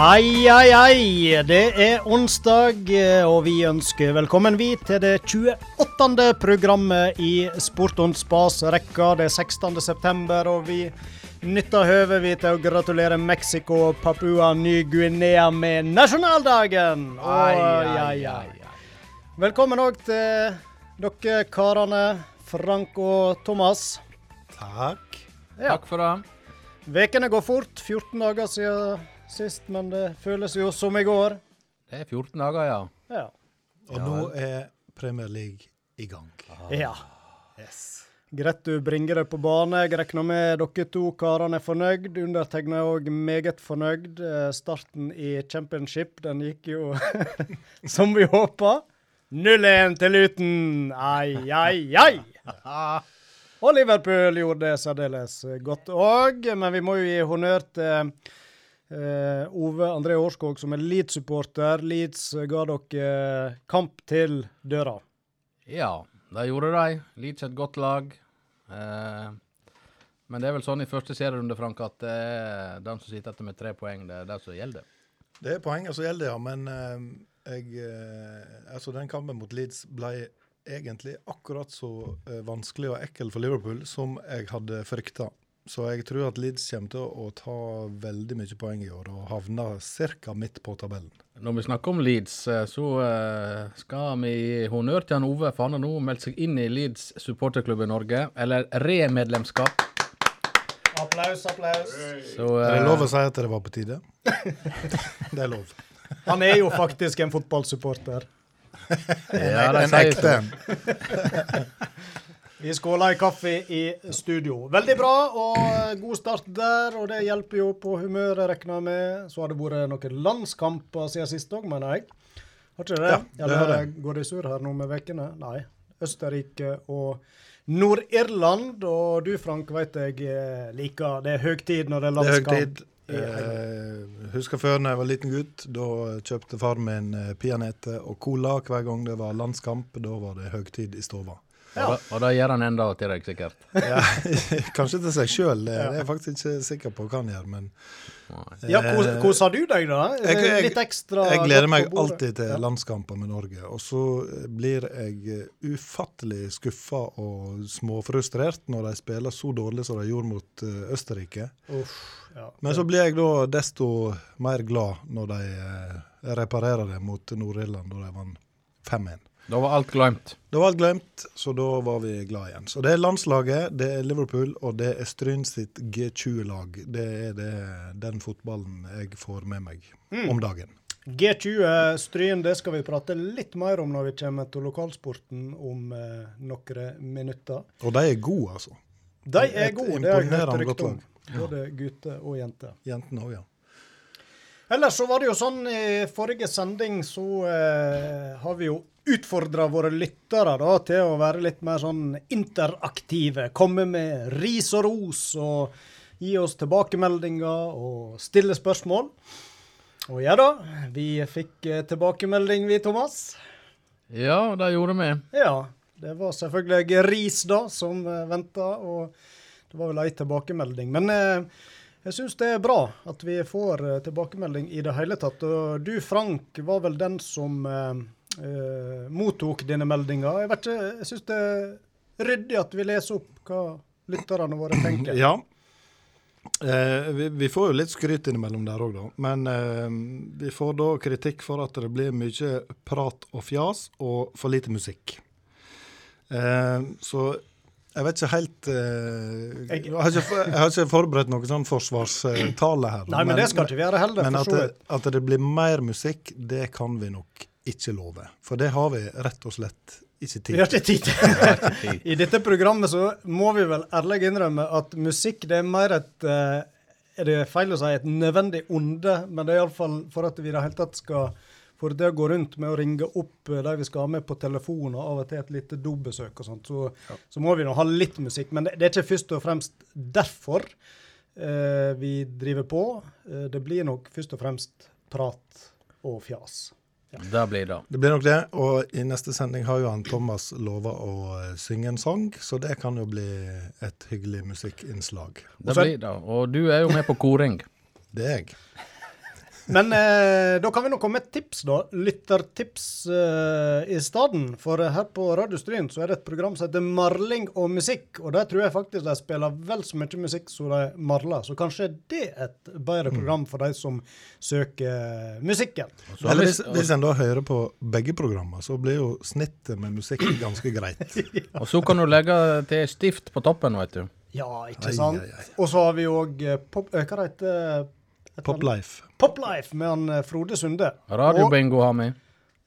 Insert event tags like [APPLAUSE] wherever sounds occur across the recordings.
Ai, ai, ai. Det er onsdag, eh, og vi ønsker velkommen vi til det 28. programmet i Sport on Spas-rekka. Det er 16. september, og vi nytter høvet vi til å gratulere Mexico og Papua Ny-Guinea med nasjonaldagen. Ai, ai, ai, ai. Velkommen òg til dere karene, Frank og Thomas. Takk. Ja. Takk for det. Vekene går fort. 14 dager siden sist, men det føles jo som i går. Det er 14 dager, ja. Ja. Og nå er Premier League i gang. ja. Yes. Greit du bringer det på bane. Jeg regner med dere to karene er fornøyd. Undertegna er òg meget fornøyd. Eh, Starten i championship den gikk jo [LAUGHS] som vi håpa. 0-1 til Luton. Ai, ai, ai. Og Liverpool gjorde det særdeles godt òg, men vi må jo gi honnør til eh, Ove André Årskog, som er Leeds-supporter. Leeds ga dere kamp til døra. Ja, det gjorde de. Leeds er et godt lag. Eh, men det er vel sånn i første serierunde, Frank, at det er den som sitter etter med tre poeng, det er det som gjelder. Det er poenget som gjelder, ja. Men eh, jeg eh, Altså, den kampen mot Leeds ble egentlig akkurat så eh, vanskelig og ekkel for Liverpool som jeg hadde frykta. Så jeg tror at Leeds kommer til å ta veldig mye poeng i år og havne ca. midt på tabellen. Når vi snakker om Leeds, eh, så eh, skal vi gi honnør til han Ove, for han har nå meldt seg inn i Leeds supporterklubb i Norge, eller remedlemskap. Applaus, applaus. Så Er det eh, lov å si at det var på tide? [LAUGHS] det er lov. Han er jo faktisk en fotballsupporter. [LAUGHS] ja, det er En ekte en. [LAUGHS] Vi skåla i kaffe i studio. Veldig bra, og eh, god start der. Og det hjelper jo på humøret, regner jeg med. Så har det vært noen landskamper siden sist òg, mener jeg. Har ikke det? Ja, det Eller det. går det sur her nå med ukene? Nei. Østerrike og Nord-Irland. Og du, Frank, vet jeg eh, liker Det er høytid når det er landskamp. Det er høytid. Eh, husker før når jeg var liten gutt. Da kjøpte far min peanøtter og cola hver gang det var landskamp. Da var det høytid i stova. Ja. Og, da- og gjør han enda til deg, sikkert. [LAUGHS] Ja, kanskje til seg sjøl, det er jeg faktisk ikke sikker på hva han gjør. Men Ja, hvordan eh, du deg, da? jeg- jeg- Litt ekstra jeg gleder meg alltid til landskamper med Norge. Og så eh, blir jeg eh, ufattelig skuffa og småfrustrert når de spiller så dårlig som de gjorde mot eh, Østerrike. Uff, ja. Men så blir jeg da desto mer glad når de eh, reparerer det mot Nord-Irland, da de vant 5-1. Da var alt glemt. Da var alt glemt, så da var vi glad igjen. Så det er landslaget, det er Liverpool, og det er Stryn sitt G20-lag. Det er det, den fotballen jeg får med meg om dagen. G20 Stryn, det skal vi prate litt mer om når vi kommer til lokalsporten om eh, noen minutter. Og de er gode, altså. De er Et gode, det har jeg hørt rykte om. Både gutter og jenter. Jentene òg, ja. Ellers så var det jo sånn i forrige sending så eh, har vi jo utfordra våre lyttere da, til å være litt mer sånn interaktive. Komme med ris og ros og gi oss tilbakemeldinger og stille spørsmål. Og ja da, vi fikk eh, tilbakemelding vi, Thomas. Ja, det gjorde vi. Ja, det var selvfølgelig ris da som uh, venta, og det var vel ei tilbakemelding. Men eh, jeg syns det er bra at vi får eh, tilbakemelding i det hele tatt. Og du, Frank, var vel den som eh, eh, mottok dine meldinger. Jeg vet ikke, jeg syns det er ryddig at vi leser opp hva lytterne våre tenker. Ja. Eh, vi, vi får jo litt skryt innimellom der òg, da. Men eh, vi får da kritikk for at det blir mye prat og fjas og for lite musikk. Eh, så jeg vet ikke helt eh, Jeg- har ikke, jeg har ikke forberedt noen sånn forsvarstale her. Nei, men det skal ikke vi gjøre heller, Men at det, at det blir mer musikk, det kan vi nok ikke love. For det har vi rett og slett ikke tid Vi har ikke tid [LAUGHS] til I dette programmet så må vi vel ærlig innrømme at musikk det er mer et eh, Er det feil å si et nødvendig onde, men det er iallfall for at vi i det hele tatt skal for det å gå rundt med å ringe opp eh, de vi skal ha med på telefon, og av og til et lite dobesøk og sånt, så, så må vi nå ha litt musikk. Men det, det er ikke først og fremst derfor eh, vi driver på. Eh, det blir nok først og fremst prat og fjas. Det blir det. Det blir nok det. Og i neste sending har jo han Thomas lova å eh, synge en sang, så det kan jo bli et hyggelig musikkinnslag. Det blir det. Og du er jo med på koring. Det er jeg. Men eh, da kan vi nå komme med et tips, da. Lyttertips eh, i stedet. For her på Radio Stryn så er det et program som heter Marling og musikk. Og der tror jeg faktisk de spiller vel så mye musikk som de marler. Så kanskje det er et bedre program for de som søker musikken. Så Eller hvis, hvis en da hører på begge programmer, så blir jo snittet med musikk ganske greit. [LAUGHS] Og så kan du legge til stift på toppen, vet du. Ja, ikke sant? Og så har vi òg pop... eh, Hva heter det? Poplife. Poplife med han eh, Frode Sunde. Og, Radiobingo har vi.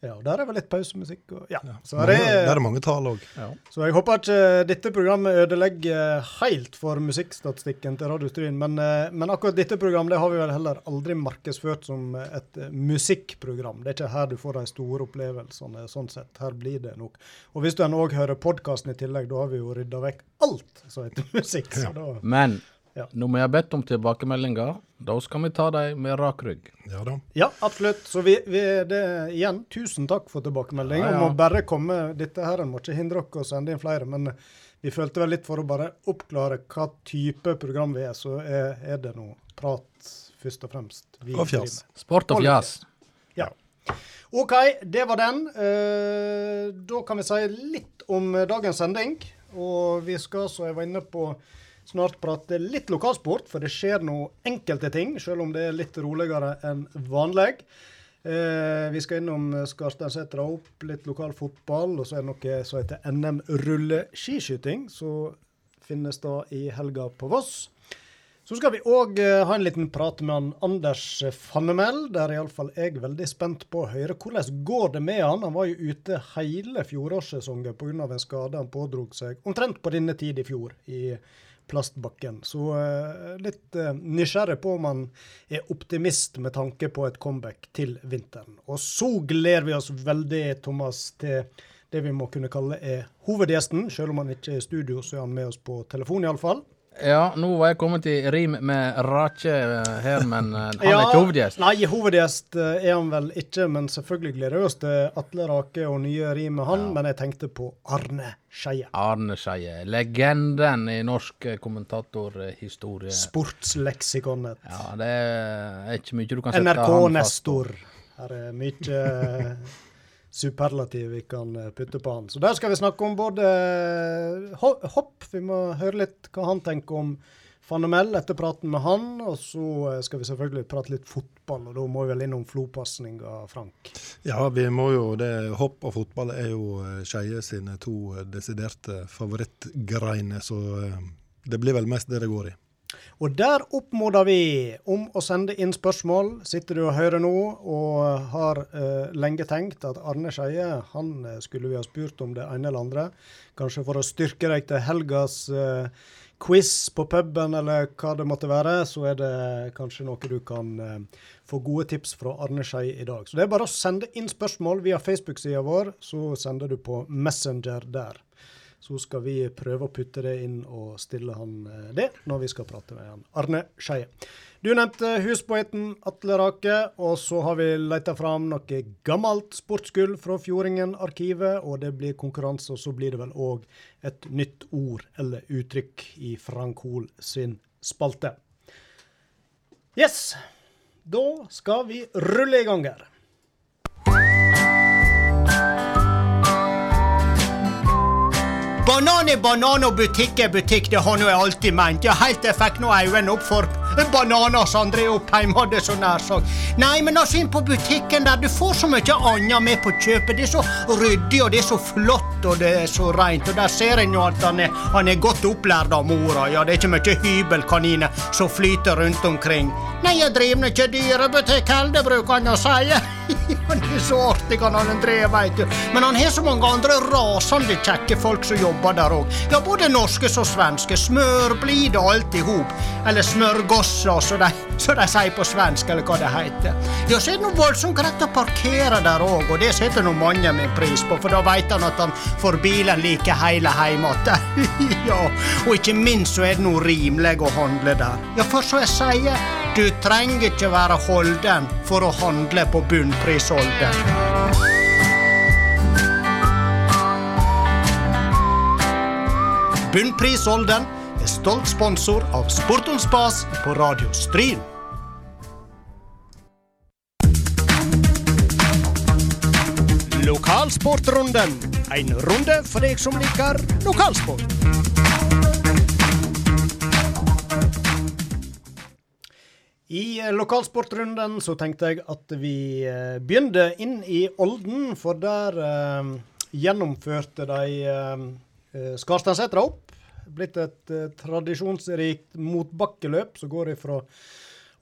ja, der er vel litt pausemusikk og Ja. Så, er det der er, det mange tall òg. Ja. så jeg håper ikke dette programmet ødelegger helt for musikkstatistikken til Radio Stryn, men, eh, men akkurat dette programmet det har vi vel heller aldri markedsført som et eh, musikkprogram. Det er ikke her du får de store opplevelsene, sånn sett. Her blir det nok. Og hvis du òg hører podkasten i tillegg, da har vi jo rydda vekk alt som heter musikk. Så da Men Ja. når vi har bedt om tilbakemeldinger, da skal vi ta dem med rak rygg. Ja da. Ja, absolutt. Så vi, vi det, igjen, tusen takk for tilbakemelding. Ja, ja. Om å bare komme Dette her må ikke hindre oss å sende inn flere, men vi følte vel litt for å bare oppklare hva type program vi er, så er, er det nå prat først og fremst. vi Og fjas. Sport og fjas. Ja. OK, det var den. Uh, da kan vi si litt om dagens sending. Og vi skal, som jeg var inne på, snart prate litt lokalsport, for det skjer nå enkelte ting, selv om det er litt roligere enn vanlig. Eh, vi skal innom Skarsteinsetra opp, litt lokal fotball, og så er det noe som heter NM rulleskiskyting, som finnes da i helga på Voss. Så skal vi òg ha en liten prat med han Anders Fannemel. Der er iallfall jeg veldig spent på å høre hvordan går det med han. Han var jo ute hele fjorårssesongen pga. en skade han pådrog seg omtrent på denne tid i fjor, i plastbakken. Så eh, litt eh, nysgjerrig på om han er optimist med tanke på et comeback til vinteren. Og så gleder vi oss veldig, Thomas, til det vi må kunne kalle er hovedgjesten. Selv om han ikke er i studio, så er han med oss på telefon, iallfall. Ja, nå var jeg kommet i rim med Rake eh, her, men han han er ikke hovedgjest. Nei, hovedgjest eh, er han vel ikke, men selvfølgelig gleder vi oss til Atle Rake og nye rim med han. Men jeg tenkte på Arne Skeie. Arne Skeie. Legenden i norsk eh, kommentatorhistorie. Sportsleksikonet. Ja, det er ikke mye du kan sette NRK han fast på. Nestor. Her er mye eh, superlativ vi kan eh, putte på han. Så der skal vi snakke om både eh, hopp, vi må høre litt hva han tenker om Fannemel etter praten med han. Og så eh, skal vi selvfølgelig prate litt fotball, og da må vi vel innom Flo-pasninga, Frank. Ja, vi må jo det. Hopp og fotball er jo Skeie sine to desiderte favorittgreiner, så det blir vel mest det det går i. Og der oppmoder vi om å sende inn spørsmål. Sitter du og hører nå og har eh, lenge tenkt at Arne Skeie han eh, skulle vi ha spurt om det ene eller andre. Kanskje for å styrke deg til helgas eh, quiz på puben eller hva det måtte være, så er det kanskje noe du kan eh, få gode tips fra Arne Skeie i dag. Så det er bare å sende inn spørsmål via Facebook-sida vår, så sender du på Messenger der. Så skal vi prøve å putte det inn og stille han eh, det når vi skal prate med han. Arne Skeie. Du nevnte huspoeten Atle Rake, og så har vi leita fram noe gammelt sportsgull fra Fjordingen-arkivet, og det blir konkurranse, og så blir det vel òg et nytt ord eller uttrykk i Frank Hoel sin spalte. Yes! Da skal vi rulle i gang her. Banan er banan og butikk er butikk, det har nå jeg alltid ment. Ja, helt til jeg fikk nå øynene opp for bananer som André Oppheim hadde så nær sagt. Nei, men altså inn på butikken der, du får så mye annet med på kjøpet. Det er så ryddig, og det er så flott, og det er så rent. Og der ser en jo at han er, han er godt opplært av mora. Ja, det er ikke mye hybelkaniner som flyter rundt omkring. Nei, jeg driver ikke dyrebutikk heller, bruker han å si. [LAUGHS] Han er så artig, han André, veit du. Men han har så mange andre rasende kjekke folk som jobber der òg. Ja, både norske som svenske. Smørblid og alt i hop. Eller smørgosser, som de, så de sier på svensk, eller hva det heter. Ja, så er det noe voldsomt greit å parkere der òg, og det setter nå mange min pris på, for da veit han at han får bilen like hele hjemme igjen. [LAUGHS] ja, og ikke minst så er det noe rimelig å handle der. Ja, for så jeg sier, du trenger ikke være holden for å handle på bunnprisholden. Bunnprisholden er stolt sponsor av Sport om spas på Radio Stryn. Lokalsportrunden. En runde for deg som liker lokalsport. I lokalsportrunden så tenkte jeg at vi eh, begynte inn i Olden, for der eh, gjennomførte de eh, eh Skarsteinsetra opp blitt et uh, tradisjonsrikt motbakkeløp som går ifra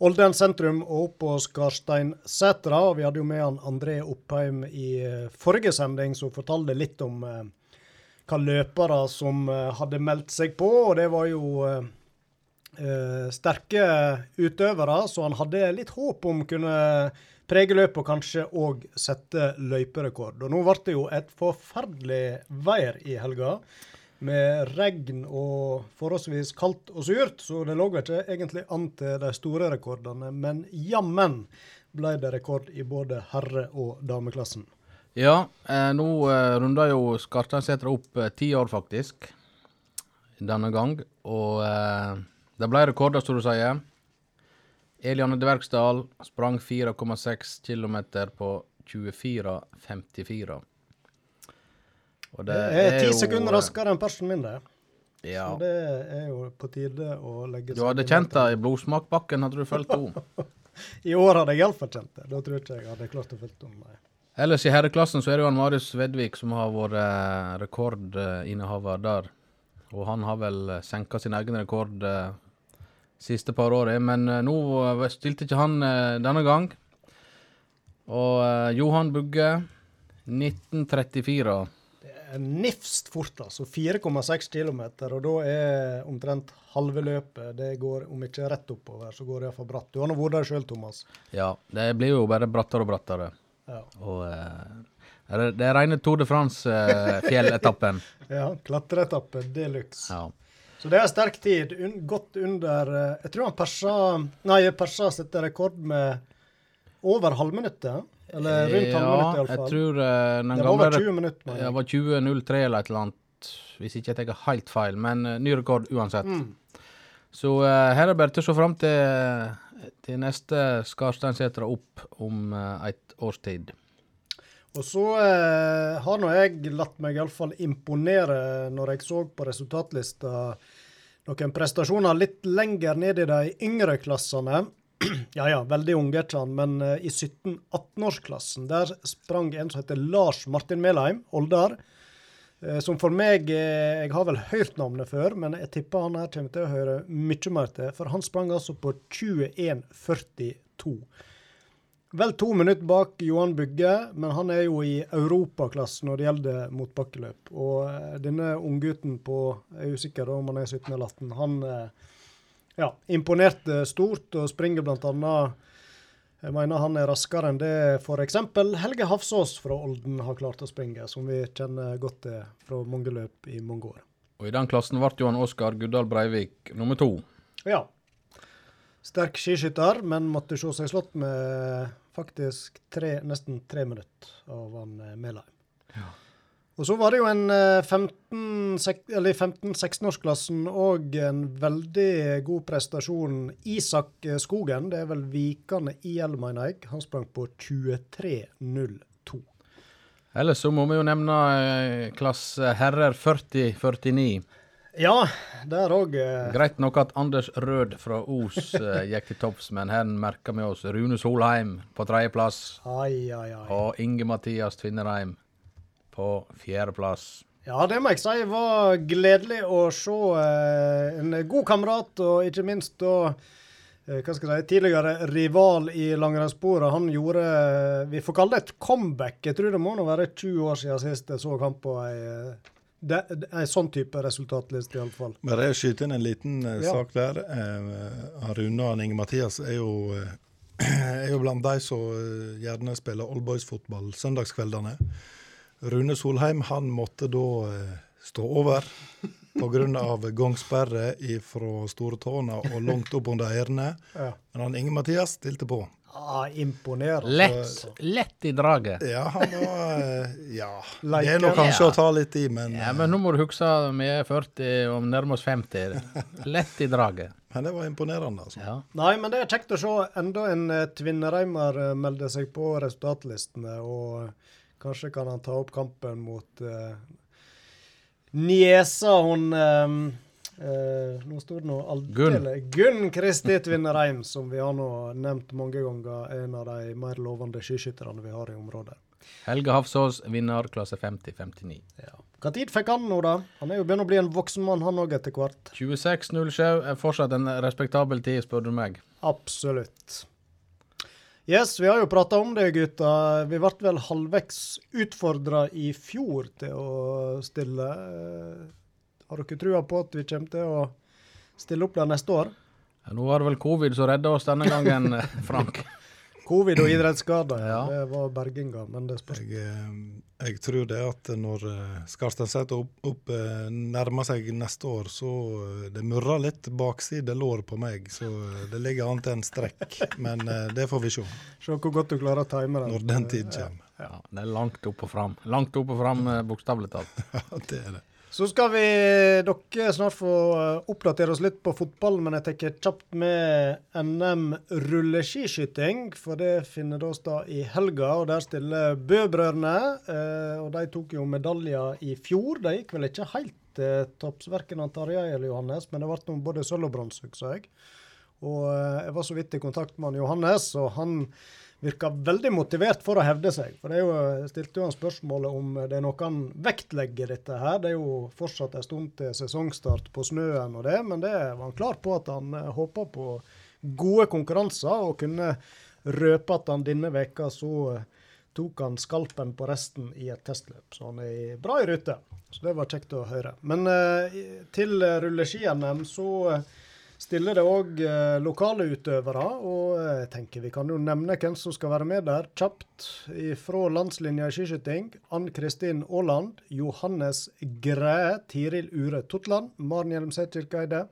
Olden sentrum og opp på Skarsteinsetra. Og vi hadde jo med han André Oppheim i uh, forrige sending, som fortalte litt om uh, hva løpere som hadde meldt seg på. Og det var jo sterke utøvere, så han hadde litt håp om kunne prege løpet og kanskje òg sette løyperekord. Og nå ble det jo et forferdelig vær i helga. Med regn og forholdsvis kaldt og surt, så det lå ikke egentlig an til de store rekordene. Men jammen ble det rekord i både herre- og dameklassen. Ja, eh, nå eh, runder jo Skarsteinsetra opp eh, ti år, faktisk. Denne gang. Og eh, det ble rekorder, som du sier. Eliane Dvergsdal sprang 4,6 km på 24,54. Og Det er ti sekunder eh, raskere enn persen min, det. Ja. Så det er jo på tide å legge seg Du hadde kjent det i blodsmakbakken, hadde du fulgt [LAUGHS] henne. I år hadde jeg iallfall kjent det. Da tror jeg ikke jeg hadde klart å følge om. Nei. Ellers i herreklassen så er det jo han Marius Vedvik som har vært eh, rekordinnehaver der. Og han har vel eh, senka sin egen rekord eh, siste par året, men eh, nå stilte ikke han eh, denne gang. Og Johan Bugge, 1934. Nifst fort, altså. 4,6 km, og da er omtrent halve løpet Det går, om ikke rett oppover, så går det iallfall bratt. Du har nå vært der sjøl, Thomas. Ja, det blir jo bare brattere og brattere. Ja. Og eh, det er- rene Tour de France-fjelletappen. [LAUGHS] ja Klatreetappe de luxe. ja. Så det er sterk tid. Un godt under eh, Jeg tror han persa Nei, persa setter rekord med over halvminuttet. Eller rundt halvminuttet, Ja, jeg tror uh, Det var over 20 minutter. Det var 20.03 eller et eller annet, hvis ikke jeg tar helt feil. Men uh, ny rekord uansett. Mm. Så uh, her er bare til å se fram til, til neste Skarsteinsetra opp om uh, et års tid. Og så uh, har nå jeg latt meg iallfall imponere når jeg så på resultatlista noen prestasjoner litt lenger ned i de yngre klassene. [CLEARS THROAT] ja ja, veldig unge han, men eh, i 17-18-årsklassen der sprang en som heter Lars Martin Melheim, Oldar. Eh, som for meg eh, Jeg har vel hørt navnet før, men jeg tipper han her kommer til å høre mye mer til. For han sprang altså på 21,42. Vel to minutter bak Johan Bygge, men han er jo i europaklassen når det gjelder motbakkeløp. Og denne unggutten på Jeg er usikker om han er 17 eller 18. Han ja, imponerte stort og springer annet Jeg mener han er raskere enn det f.eks. Helge Hafsås fra Olden har klart å springe, som vi kjenner godt til fra mange løp i mange år. Og i den klassen ble Johan Oskar Guddal Breivik nummer to. Ja. Sterk skiskytter, men måtte se seg slått med faktisk tre, nesten tre minutter av han Melheim. Melheim. Og så var det jo en eh, 15 sek- eller i 15-16-årsklassen og en veldig god prestasjon. Isak eh, Skogen, det er vel Vikane IL, mener jeg. Han sprang på 23,02. Ellers så må vi jo nevne eh, klasse herrer 40-49. Ja, der òg eh, Greit nok at Anders Rød fra Os eh, gikk til topps, men her merker vi oss Rune Solheim på tredjeplass. Og Inge Mathias Tvinnereim på fjerdeplass. Ja, det må jeg si var gledelig å se eh, en god kamerat, og ikke minst da eh, hva skal jeg si, tidligere rival i langrennssporet. Han gjorde eh, Vi får kalle det et comeback. Jeg tror det må nå være 20 år siden sist jeg så han på ei, de, de, ei sånn type resultatliste, iallfall. Bare jeg skyter inn en liten Ja. sak der. Eh, Rune og Inge Mathias er jo, [CLEARS THROAT] er jo blant de som gjerne spiller oldboys-fotball søndagskveldene. Rune Solheim han måtte da eh, stå over pga. gangsperre fra Storetårna og langt opp under. [LAUGHS] Ja. Men han Inge Mathias stilte på. Ah, imponerende. Lett, lett i draget. Ja, han var eh, Ja. Det er nå kanskje Ja. å ta litt i, men, Ja, men nå må du huske vi er 40 og nærmer oss 50. [LAUGHS] Lett i draget. men det var imponerende. altså. Ja. Nei, men det er kjekt å se enda en eh, Tvinnereimer eh, melde seg på resultatlistene. Og Kanskje kan han ta opp kampen mot uh, niesa hun um, uh, Nå står det nå aldeles Gunn Kristi Tvinnereim, som vi har nå nevnt mange ganger, en av de mer lovende skiskytterne vi har i området. Helge Hafsås vinner klasse 50-59. Ja. Hva tid fikk han nå, da? Han er jo begynt å bli en voksen mann, han òg, etter hvert. 26.07 er fortsatt en respektabel tid, spør du meg. Absolutt. Yes, vi har jo prata om det, gutta. Vi ble vel halvveis utfordra i fjor til å stille. Har dere trua på at vi kommer til å stille opp der neste år? Ja, nå var det vel covid som redda oss denne gangen, [LAUGHS] Frank. [LAUGHS] covid og idrettsskader, ja. det var berginga. Men det spørs. Jeg, eh, jeg, tror det at når uh, Skarsteinset opp, opp uh, nærmer seg neste år, så uh, det murrer litt bakside lår på meg. Så det ligger an til en strekk. Men det får vi se. Se hvor godt du klarer å time den. Når den tid kommer. Ja, ja. det er langt opp og fram. Langt opp og fram, bokstavelig talt. [LAUGHS] ja, det er det. Så skal vi dere snart få eh, oppdatere oss litt på fotball, men jeg tenker kjapt med NM rulleskiskyting. For det finner oss da i helga, og der stiller Bø-brødrene. Eh, og de tok jo medaljer i fjor. De gikk vel ikke helt eh, topps, verken Tarjei eller Johannes, men det ble både sølv og bronse, husker jeg. Og eh, jeg var så vidt i kontakt med han Johannes, og han virker veldig motivert for å hevde seg. For det er jo, jeg stilte jo han spørsmålet om det er noe han vektlegger dette her. Det er jo fortsatt en stund til sesongstart på snøen og det, men det var han klar på at han håpa på gode konkurranser, og kunne røpe at han denne veka så uh, tok han skalpen på resten i et testløp. Så han er bra i rute. Så det var kjekt å høre. Men uh, til rulleski-NM så stiller det òg eh, lokale utøvere. Og jeg tenker vi kan jo nevne hvem som skal være med der kjapt. Fra landslinja i skiskyting. Ann Kristin Aaland, Johannes Græe, Tiril Ure Totland, Maren Hjelmseth Kirkeide,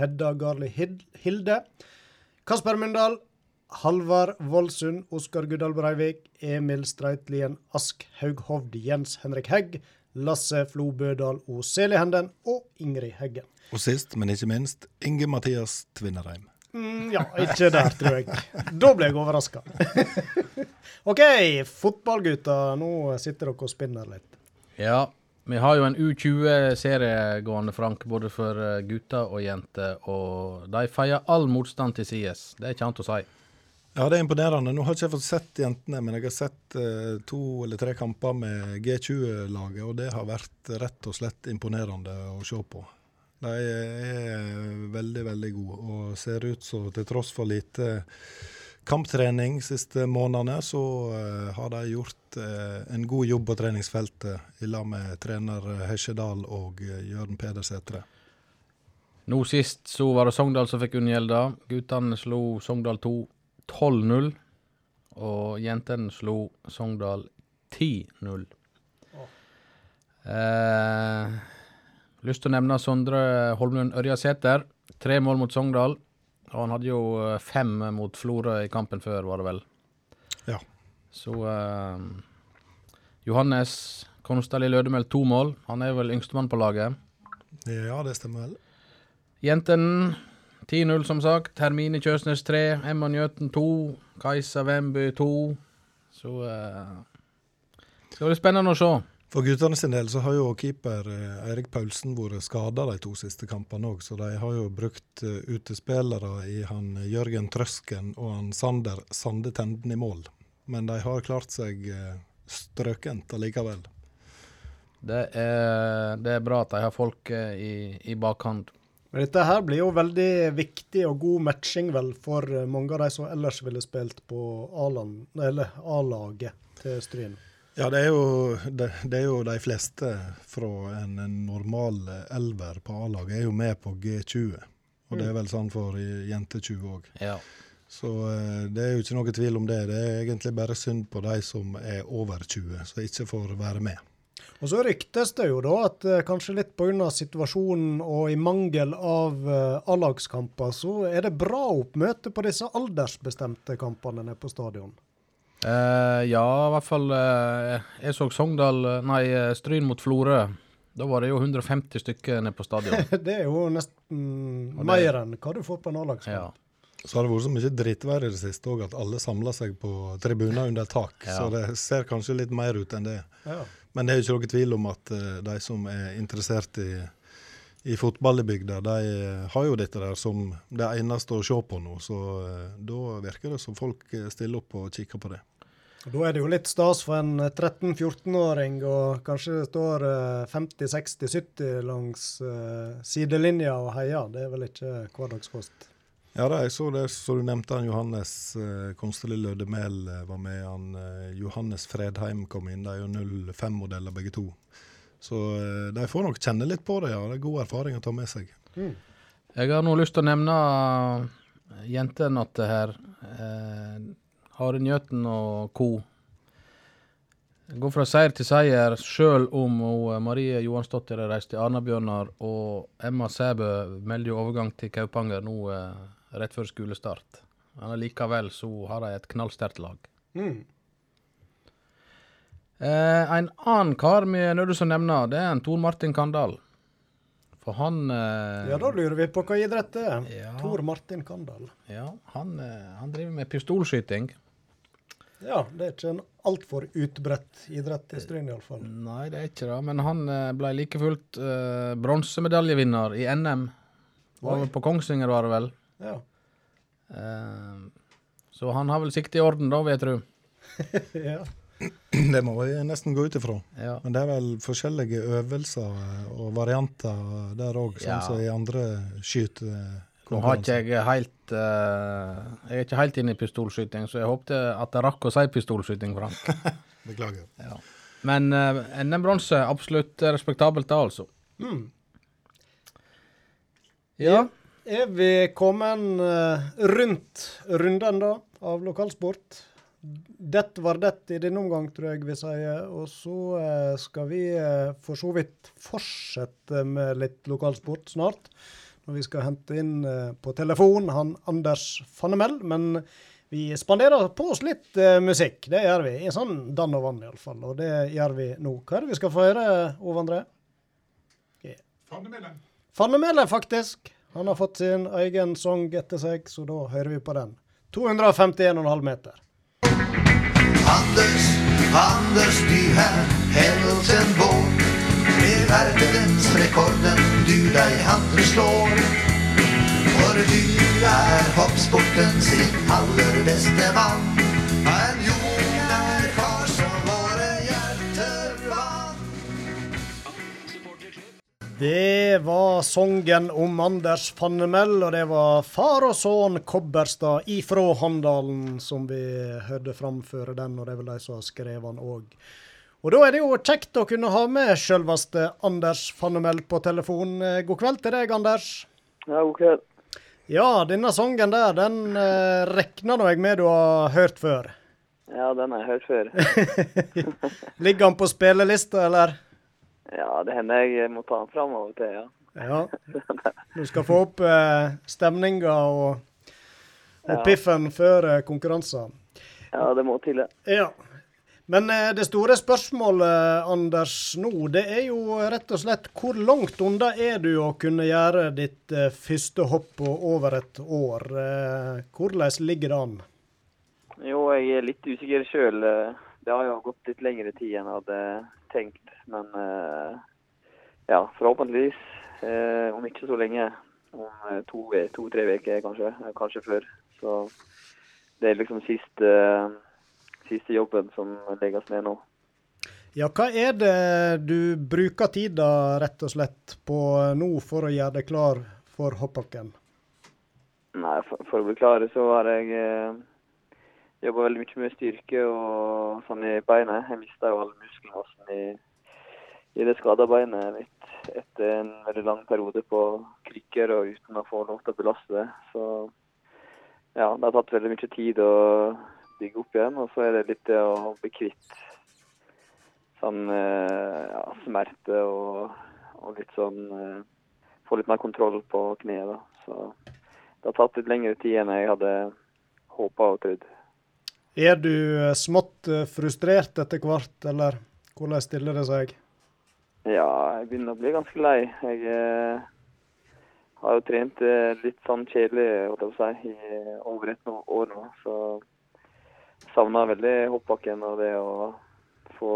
Hedda Garli Hilde, Kasper Myndal. Halvard Voldsund, Oskar Guddal Breivik, Emil Streitlien Ask Haughovd, Jens Henrik Hegg, Lasse Flo Bødal og Seli Henden og Ingrid Heggen. Og sist, men ikke minst, Inge Mathias Tvinnereim. Mm, ja, ikke der, tror jeg. Da ble jeg overraska. [LAUGHS] OK, fotballgutter, Nå sitter dere og spinner litt. Ja, vi har jo en U20-serie gående, Frank, både for eh, gutter og jenter. Og de feier all motstand til sides. Det er ikke annet å si. Ja, det er imponerende. Nå har ikke jeg fått sett jentene, men jeg har sett eh, to eller tre kamper med G20-laget, og det har vært rett og slett imponerende å se på. De er veldig, veldig gode og ser ut som til tross for lite kamptrening siste månedene, så eh, har de gjort eh, en god jobb på treningsfeltet i lag med trener Hesjedal og uh, Jørn Peder Sætre. Nå sist så var det Sogndal som fikk unngjelda. Guttene slo Sogndal 2 12-0, og jentene slo Sogndal 10-0. Oh. Eh, Lyst til å nevne Sondre Holmlund Ørjasæter. Tre mål mot Sogndal. Og han hadde jo eh, fem mot Florø i kampen før, var det vel. Ja. Så uh, Johannes Konstali Lødemel to mål. Han er vel yngstemann på laget. Ja, det stemmer vel. Jentene 10-0, som sagt. Hermine Kjøsnes 3. Emma Njøten 2. Kajsa Wemby 2. Så uh, det blir spennende å se. For guttene sin del så har jo keeper eh, Eirik Paulsen vært skada de to siste kampene òg, så de har jo brukt uh, utespillere i han Jørgen Trøsken og han Sander Sande Tenden i mål. Men de har klart seg strøkent allikevel. Det er, det er, bra at de har folk i, i bakhånd. Dette her blir jo veldig viktig og god matching vel for mange av de som ellers ville spilt på A-laget til Stryn. Ja, det er, jo, det, det er, jo, de fleste fra en, en normal elver på A-laget er jo med på G20. Og det er mm. vel sånn for jente 20 òg. Ja. Så eh, det er jo ikke noe tvil om det. Det er egentlig bare synd på de som er over 20, som ikke får være med. Og Så ryktes det jo da at uh, kanskje litt pga. situasjonen og i mangel av uh, A-lagskamper, så er det bra oppmøte på disse aldersbestemte kampene nede på stadion. Uh, ja, i hvert fall uh, Jeg så Sogndal Nei, eh, Stryn mot Florø. Da var det jo 150 stykker nede på stadion. [LAUGHS] det er jo nesten det, mer enn hva du får på en A-lagskamp. Ja. Så har det vært så mye drittvær i det siste òg at alle samler seg på tribuner under tak. Ja. Så det ser kanskje litt mer ut enn det. Ja. Men det er jo ikke noe tvil om at eh, de som er interessert i, i fotball i bygda, de eh, har jo dette der som det eneste å se på nå. Så eh, da virker det som folk stiller opp og kikker på det. Da er det jo litt stas for en 13-14-åring, og kanskje det står eh, 50-60-70 langs sidelinja og heier. Det er vel ikke hverdagskost. Ja, da, jeg så det så du nevnte han Johannes eh, Konsteli Lødemel eh, var med. Han eh, Johannes Fredheim kom inn. De er jo 05-modeller begge to. Så eh, de får nok kjenne litt på det, ja. Det er god erfaring å ta med seg. Jeg har nå lyst til å nevne uh, jentene at det her eh, Hare Njøten og co. Går fra seier til seier, sjøl om eh, Marie Johansdottir har reist til Arna-Bjørnar og Emma Sæbø melder jo overgang til Kaupanger nå eh, rett før skolestart. Men likevel så har de et knallsterkt lag. Mm. Eh, en annen kar vi er nødt til å nevne, det er en Tor Martin Kandal. For han eh, Ja, da lurer vi på hva idrett det er. Ja. Tor Martin Kandal. Ja, han, eh, han driver med pistolskyting. Ja, det er ikke en altfor utbredt idrett i Stryn iallfall. Nei, det er ikke det. Men han eh, ble like fullt eh, bronsemedaljevinner i NM. Var på Kongsvinger, var det vel. Ja. Eh, så han har vel sikt i orden, da, vil jeg tro. ja. Det må vi nesten gå ut ifra. Ja. Men det er vel forskjellige øvelser eh, og varianter der òg, sånn Ja. som i andre skytekonkurranser. Nå har ikke jeg helt uh, Jeg er ikke helt inne i pistolskyting, så jeg håpte at jeg rakk å si pistolskyting, Frank. [LAUGHS] Beklager. ja. Men uh, NM-bronse, absolutt respektabelt, da, altså. Mm. Ja. Er vi kommet eh, rundt runden da, av lokalsport? Det var det i denne omgang, tror jeg vi sier. Og så eh, skal vi eh, for så vidt fortsette med litt lokalsport snart. Når vi skal hente inn på telefon han Anders Fannemel. Men vi spanderer på oss litt musikk. Det gjør vi. I sånn dann og vann, iallfall. Og det gjør vi nå. Hva er det vi skal få høre, Ove André? Fannemele, faktisk. Han har fått sin egen sang etter seg, så da hører vi på den. 251,5 meter. Anders, Anders Nyhär, hendelsen vår Med verdensrekorden du deg andre slår For du er hoppsportens aller beste mann Det var sangen om Anders Fannemel, og det var far og sønn Kobberstad ifra Handalen som vi hørte framføre den, og det er vel de som har skrevet den òg. Og da er det jo kjekt å kunne ha med selveste Anders Fannemel på telefon. Eh, God kveld til deg, Anders. Ja, god kveld. Ja, denne sangen der, den eh, regner nå jeg med du har hørt før. Ja, den har jeg hørt før. [LAUGHS] [LAUGHS] Ligger den på spillelista, eller? Ja, det hender jeg må ta den fram av og til, ja. Ja. Du skal få opp eh, stemninga og, og Ja. piffen før eh, konkurranser. Ja, det må til, det. Ja. Men eh, det store spørsmålet, Anders, nå, det er jo rett og slett hvor langt unna er du å kunne gjøre ditt eh, første hopp på over et år? Eh, hvordan ligger det an? Jo, jeg er litt usikker sjøl. Det har jo gått litt lengre tid enn jeg hadde tenkt. Men eh, ja, forhåpentligvis eh, om ikke så lenge. Om eh, to-tre to, uker, kanskje. eh, Kanskje før. Så det er liksom siste, siste jobben som legges ned nå. Ja, hva er det du bruker tida rett og slett på nå for å gjøre deg klar for hoppbakken? Nei, for, for å bli klar så har jeg eh, jobba veldig mye med styrke og sånn i beinet. Jeg mista jo all muskelmassen i, i det skada beinet mitt etter en veldig lang periode på krykker og uten å få lov til å belaste det. Så ja, det har tatt veldig mye tid å bygge opp igjen. Og så er det litt det å bli kvitt sånn eh, ja, smerte og, og litt sånn eh, Få litt mer kontroll på kneet, da. Så det har tatt litt lengre tid enn jeg hadde håpa og trodd. Er du eh, smått frustrert etter hvert, eller hvordan stiller det seg? Ja, jeg begynner å bli ganske lei. Jeg eh, har jo trent eh, litt sånn kjedelig holdt jeg å si, i over et år nå. Så savna veldig hoppbakken og det å få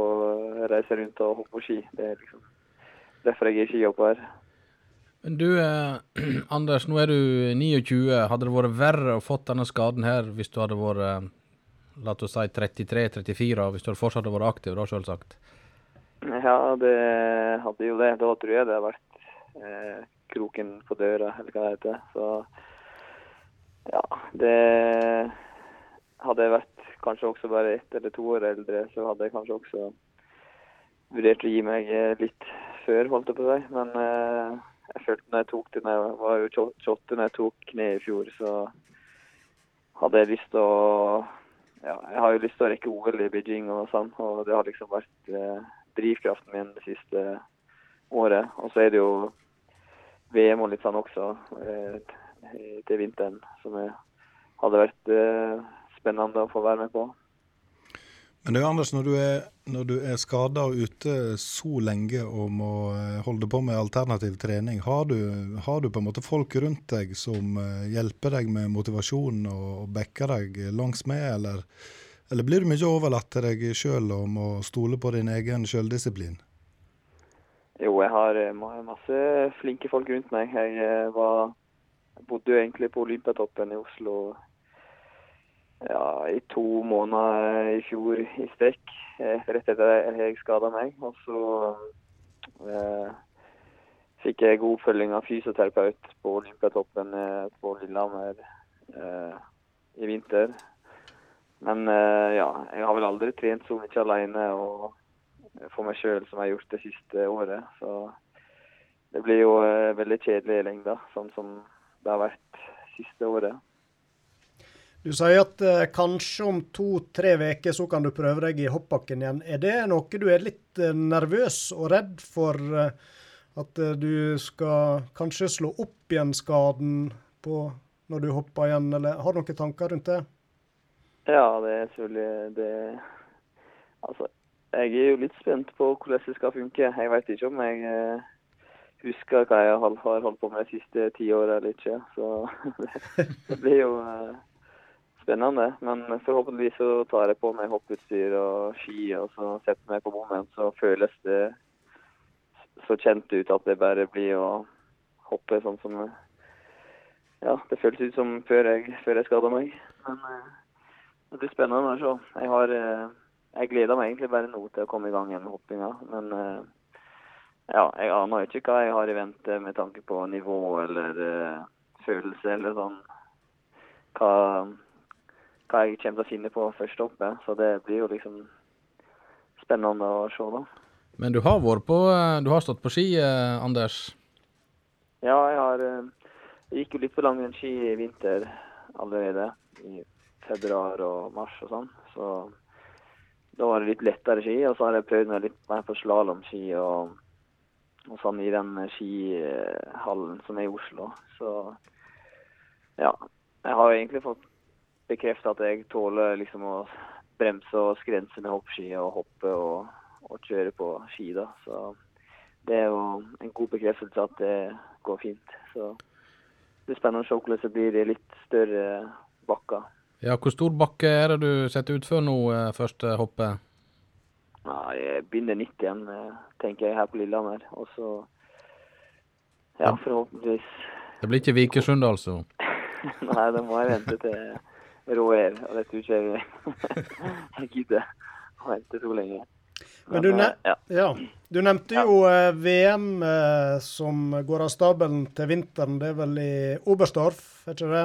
reise rundt og hoppe på ski. Det er liksom derfor jeg er skihopper. Men du, eh, [CLEARS THROAT] Anders, nå er du 29. Hadde det vært verre å fått denne skaden her hvis du hadde vært eh, la oss si 33-34, hvis du hadde fortsatt vært aktiv, da selvsagt? Ja, det hadde jo det. Da tror jeg det har vært eh, kroken på døra, eller hva det heter. Så ja, det Hadde jeg vært kanskje også bare ett eller to år eldre, så hadde jeg kanskje også vurdert å gi meg eh, litt før, holdt jeg på å si. Men eh, jeg følte når jeg tok det, jeg var jo 28 når jeg tok kne i fjor, så hadde jeg lyst til å ja, jeg har jo lyst til å rekke OL i Beijing og sånn, og det har liksom vært eh, drivkraften min det siste året. Og så er det jo VM og litt sånn også eh, til vinteren, som hadde vært eh, spennende å få være med på. Men du Anders, når du er, når du er skada og ute så lenge og må eh, holde på med alternativ trening, har du, har du på en måte folk rundt deg som hjelper deg med motivasjon og, og backer deg langs med, eller, eller blir du mye overlatt til deg sjøl og må stole på din egen sjøldisiplin? Jo, jeg har eh, masse flinke folk rundt meg. Jeg eh, var, bodde jo egentlig på Olympiatoppen i Oslo ja, i to måneder i fjor i strekk, eh, rett etter at jeg skada meg. Og så eh, fikk jeg god oppfølging av fysioterapeut på Olympiatoppen på Lillehammer eh, i vinter. Men eh, ja, jeg har vel aldri trent så mye alene og for meg sjøl som jeg har gjort det siste året. Så det blir jo eh, veldig kjedelig i lengda, sånn som det har vært siste året. Du sier at eh, kanskje om to-tre uker så kan du prøve deg i hoppbakken igjen. Er det noe du er litt eh, nervøs og redd for? eh, at eh, du skal kanskje slå opp igjen skaden på, når du hopper igjen, eller har du noen tanker rundt det? Ja, det er selvfølgelig det Altså, jeg er jo litt spent på hvordan det skal funke. Jeg vet ikke om jeg eh, husker hva jeg har holdt på med de siste ti åra eller ikke. Så det, [LAUGHS] det blir jo eh, spennende. Men forhåpentligvis så tar jeg på meg hopputstyr og ski, og så setter meg på bommen, så føles det så kjent ut at det bare blir å hoppe sånn som Ja, det føles ut som før jeg, før jeg skada meg. Men eh, det blir spennende å se. Jeg har eh, jeg gleder meg egentlig bare nå til å komme i gang igjen med hoppinga. Men eh, ja, jeg aner ikke hva jeg har i vente med tanke på nivå eller eh, følelse eller sånn. Hva, hva jeg kommer til å finne på først oppe. Så det blir jo liksom spennende å se, da. Men du har vært på Du har stått på ski, Anders. Ja, jeg har Jeg gikk jo litt på langrennsski i vinter allerede. I februar og mars og sånn. Så da var det litt lettere ski. Og så har jeg prøvd meg litt mer på slalåmski og, og sånn i den skihallen som er i Oslo. Så ja. Jeg har egentlig fått bekrefta at jeg tåler liksom å bremse og skrense med hoppski og hoppe og, og kjøre på ski, da. Så det er jo en god bekreftelse at det går fint. Så det blir spennende å se hvordan det blir i litt større bakker. Ja, hvor stor bakke er det du setter utfor nå, eh, første hoppet? Ja, jeg begynner 90 igjen, eh, tenker jeg, her på Lillehammer. Og så ja, forhåpentligvis Det blir ikke Vikersund, altså? [LAUGHS] Nei, da må jeg vente til Råer. Og det tror ikke jeg [LAUGHS] jeg gidder å vente så lenge. Men du, eh, ne ja. ja. du nevnte jo eh, VM eh, som går av stabelen til vinteren. Det er vel i Oberstdorf, er ikke det?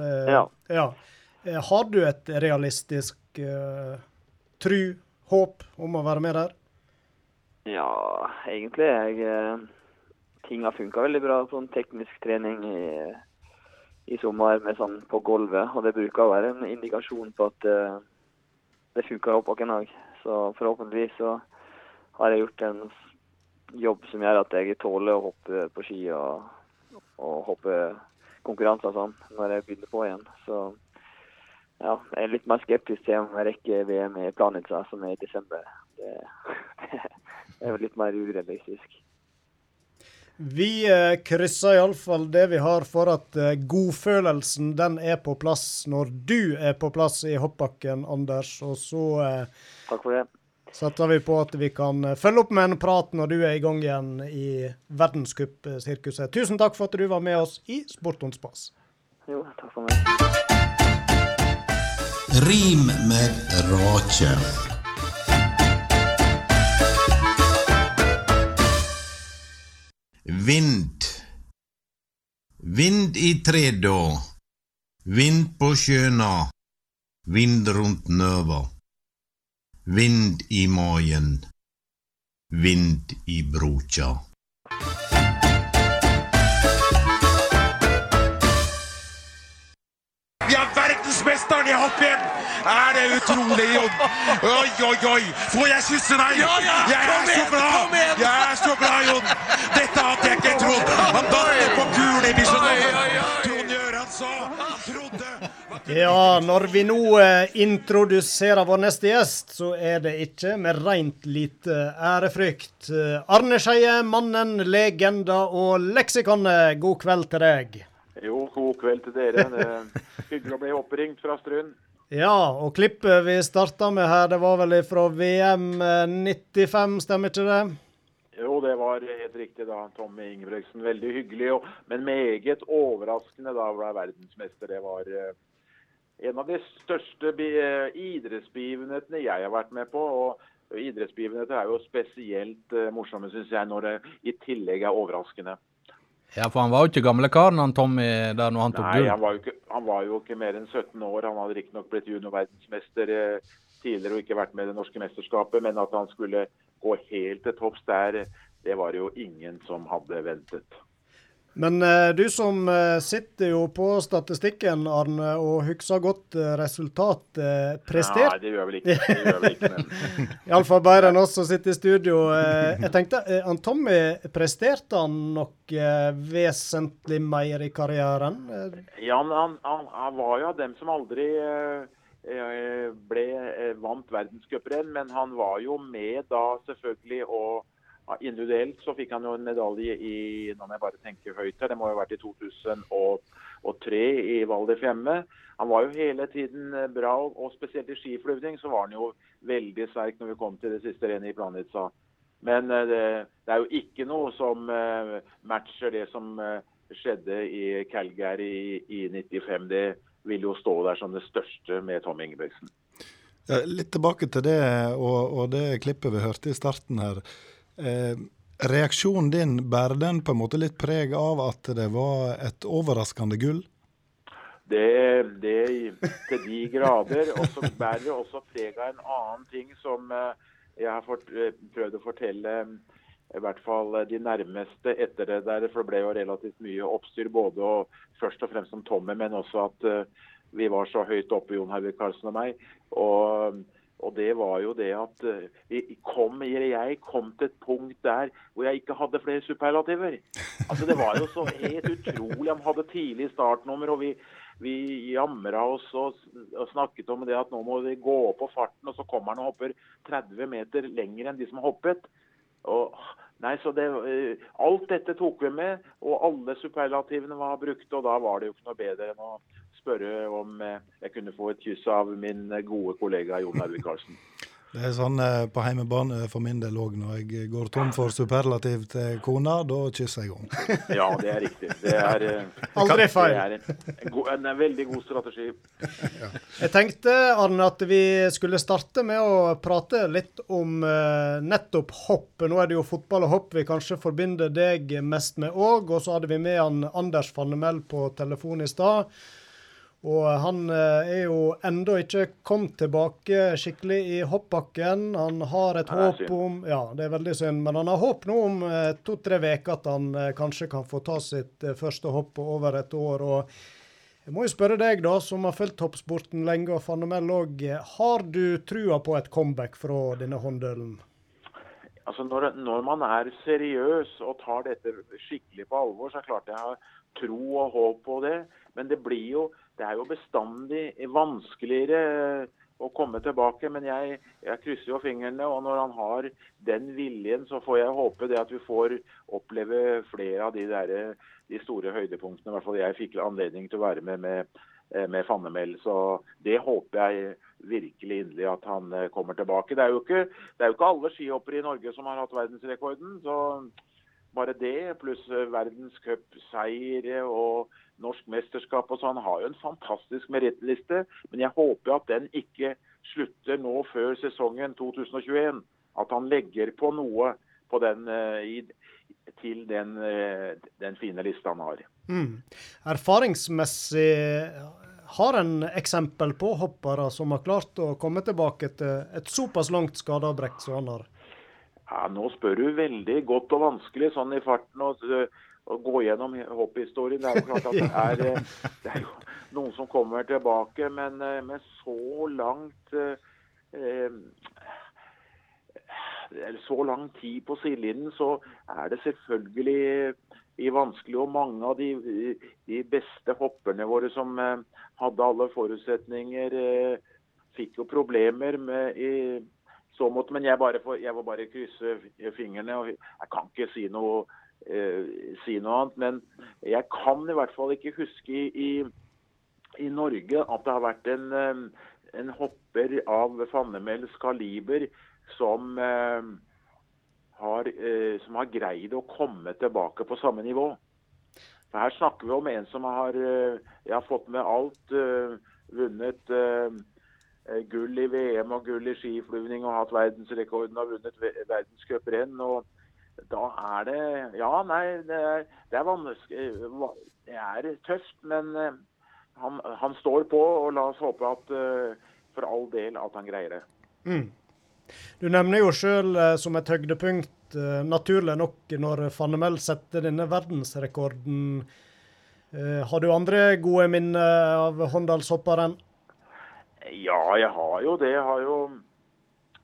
det Ja. Eh, Har du et realistisk uh, tru, håp om å være med der? Ja, egentlig. Jeg, eh, ting har funka veldig bra. Sånn teknisk trening i, i sommer med sånn på gulvet. Og det bruker å være en indikasjon på at uh, det funker opp hoppbakken òg. Så forhåpentligvis så har jeg gjort en jobb som gjør at jeg tåler å hoppe på ski og, og hoppe konkurranser sånn når jeg begynner på igjen. Så ja, jeg er litt mer skeptisk til om jeg rekker VM i Planica, som er i desember. Det, det [LAUGHS] er litt mer urealistisk. Vi eh, krysser iallfall det vi har for at eh, godfølelsen den er på plass når du er på plass i hoppbakken, Anders. Og så eh, Takk for det. setter vi på at vi kan eh, følge opp med en prat når du er i gang igjen i verdenscupsirkuset. Tusen takk for at du var med oss i Sport on spas. Jo, takk for meg. Rim med rake. Vind. Vind i trädå. Vind på sjøna, Vind rundt nøva. Vind i magen. Vind i Brocha. Er verdensmesteren i hopp igjen! Er det utrolig, Jon? Oi, oi, oi! Får jeg kysse deg? Ja, ja, Jeg er så glad! kom! Jeg er så glad, Jon! Dette hadde jeg ikke trodd! Han dannet på gul i Bislett. Trond Gjøran sa han trodde Ja, når vi nå eh, introduserer vår neste gjest, så er det ikke med rent lite ærefrykt. Eh, Arne Skeie, mannen, legenda og leksikonet, god kveld til deg. Jo, god kveld til dere. Er hyggelig å bli oppringt fra Strund. Ja, og klippet vi starta med her, det var vel fra VM eh, 95, stemmer ikke det? Jo, det var helt riktig da. Tommy Ingebrigtsen. Veldig hyggelig, og, men meget overraskende da ble verdensmester. Det var eh, en av de største eh, idrettsbegivenhetene jeg har vært med på. og Idrettsbegivenheter er jo spesielt eh, morsomme, syns jeg, når det i tillegg er overraskende. Ja, for han var jo ikke gamle karen han Tommy der når han tok Nei, han var, jo ikke, han var jo ikke mer enn 17 år. Han hadde riktignok blitt juniorverdensmester eh, tidligere og ikke vært med i det norske mesterskapet, men at han skulle gå helt til topps der, det var jo ingen som hadde ventet. Men eh, du som eh, sitter jo på statistikken, Arne, og husker godt eh, resultat. Prestert Nei, det gjør vel ikke, det gjør vel ikke [LAUGHS] Iallfall bedre enn oss som sitter i studio. Jeg tenkte, han Tommy, presterte han nok eh, vesentlig mer i karrieren? Ja, han, han, han, var jo av dem som aldri ble vant verdenscuprenn, men han var jo med da selvfølgelig og Individuelt så fikk han jo en medalje i nå må jeg bare tenke høyt her, det må jo ha vært i 2003 i Val di Fiemme. Han var jo hele tiden eh, bra, og spesielt i skiflyvning så var han jo veldig sterk når vi kom til det siste rennet i Planica. Men eh, det, det er jo ikke noe som eh, matcher det som skjedde i Calgary i, i 95. Det vil jo stå der som det største med Tom Ingebrigtsen. Litt tilbake til det og, og det klippet vi hørte i starten her. Eh, reaksjonen din, bærer den på en måte litt preg av at det var et overraskende gull? Det, det til de grader. Og så bærer det også preg av en annen ting som eh, jeg har fått, eh, prøvd å fortelle i hvert fall de nærmeste etter det der. For det ble jo relativt mye oppstyr både og først og fremst om Tommy, men også at vi var så høyt oppe, Jon Hervik Karlsen og meg. Og, og det var jo det at eh, vi kom, jeg kom til et punkt der hvor jeg ikke hadde flere superlativer. Altså Det var jo så helt utrolig. Han hadde tidlig startnummer, og vi, vi jamra oss og, og snakket om det at nå må vi gå opp på farten, og så kommer han og hopper 30 meter lenger enn de som hoppet. Og, nei, så det, eh, Alt dette tok vi med, og alle superlativene var brukt. Og da var det jo ikke noe bedre enn å spørre om eh, jeg kunne få et kyss av min eh, gode kollega Jon Hervik Karlsen. Det er sånn eh, på heimebane for min del òg. Når jeg går tom for superlativ til kona, da kysser jeg henne. [LAUGHS] Ja, det er riktig. Det er, eh, Aldri feil. det er en, en, god, en, veldig god strategi. Jeg tenkte, Arne, at vi skulle starte med å prate litt om eh, nettopp hopp. Nå er det jo fotball og hopp vi kanskje forbinder deg mest med òg. Og så hadde vi med han Anders Fannemel på telefon i stad. Og han eh, er jo ennå ikke kommet tilbake skikkelig i hoppbakken. Han har et håp om Ja, det er veldig synd, men han har håp nå om eh, to-tre uker at han eh, kanskje kan få ta sitt første hopp på over et år. og jeg må jo spørre deg, da, som har fulgt toppsporten lenge, og Fannemel òg. Har du trua på et comeback fra denne håndølen? Altså når, når man er seriøs og tar dette skikkelig på alvor, så er det klart jeg har tro og håp på det. Men det blir jo, det er jo bestandig vanskeligere å komme tilbake. Men jeg, jeg krysser jo fingrene, og når han har den viljen, så får jeg håpe det at vi får oppleve flere av de, der, de store høydepunktene. I hvert fall jeg fikk anledning til å være med med, eh, med Fannemel. Så det håper jeg virkelig inderlig at han eh, kommer tilbake. Det er jo ikke, det er jo ikke alle skihoppere i Norge som har hatt verdensrekorden. så bare det, pluss eh, verdenscupseiere og norsk mesterskap og sånn. Han har jo en fantastisk merittliste, men jeg håper at den ikke slutter nå før sesongen 2021. At han legger på noe på den, eh, til den, eh, den, fine lista han har. Mm. Erfaringsmessig har en eksempel på hoppere som har klart å komme tilbake til et såpass langt skadeavbrekk som han har? Ja, Nå spør du veldig godt og vanskelig sånn i farten. og å gå gjennom hopphistorien. Det er jo klart at det er, eh, det er noen som kommer tilbake, men eh, med så langt eh, så lang tid på sidelinjen, så er det selvfølgelig vanskelig. Og mange av de, de beste hopperne våre som hadde alle forutsetninger, fikk jo problemer med i så måte. Men jeg, bare jeg må bare krysse fingrene. og Jeg kan ikke si noe, eh, si noe annet. Men jeg kan i hvert fall ikke huske i, i, Norge at det har vært en, eh, en hopper av Fannemels kaliber som, eh, har, eh, som har greid å komme tilbake på samme nivå. For Her snakker vi om en som har, eh, har fått med alt. Eh, vunnet Eh, gull i VM og gull i skiflyvning og hatt verdensrekorden og vunnet verdenscuprenn. Og da er det Ja, nei, det er, det er vanskelig Det er tøft, men eh, han, han, står på, og la oss håpe at eh, for all del at han greier det. Mm. Du nevner jo sjøl som et høydepunkt, naturlig nok, når Fannemel setter denne verdensrekorden. Har du andre gode minner av Håndalshopperen? Ja, jeg har jo det. Jeg har jo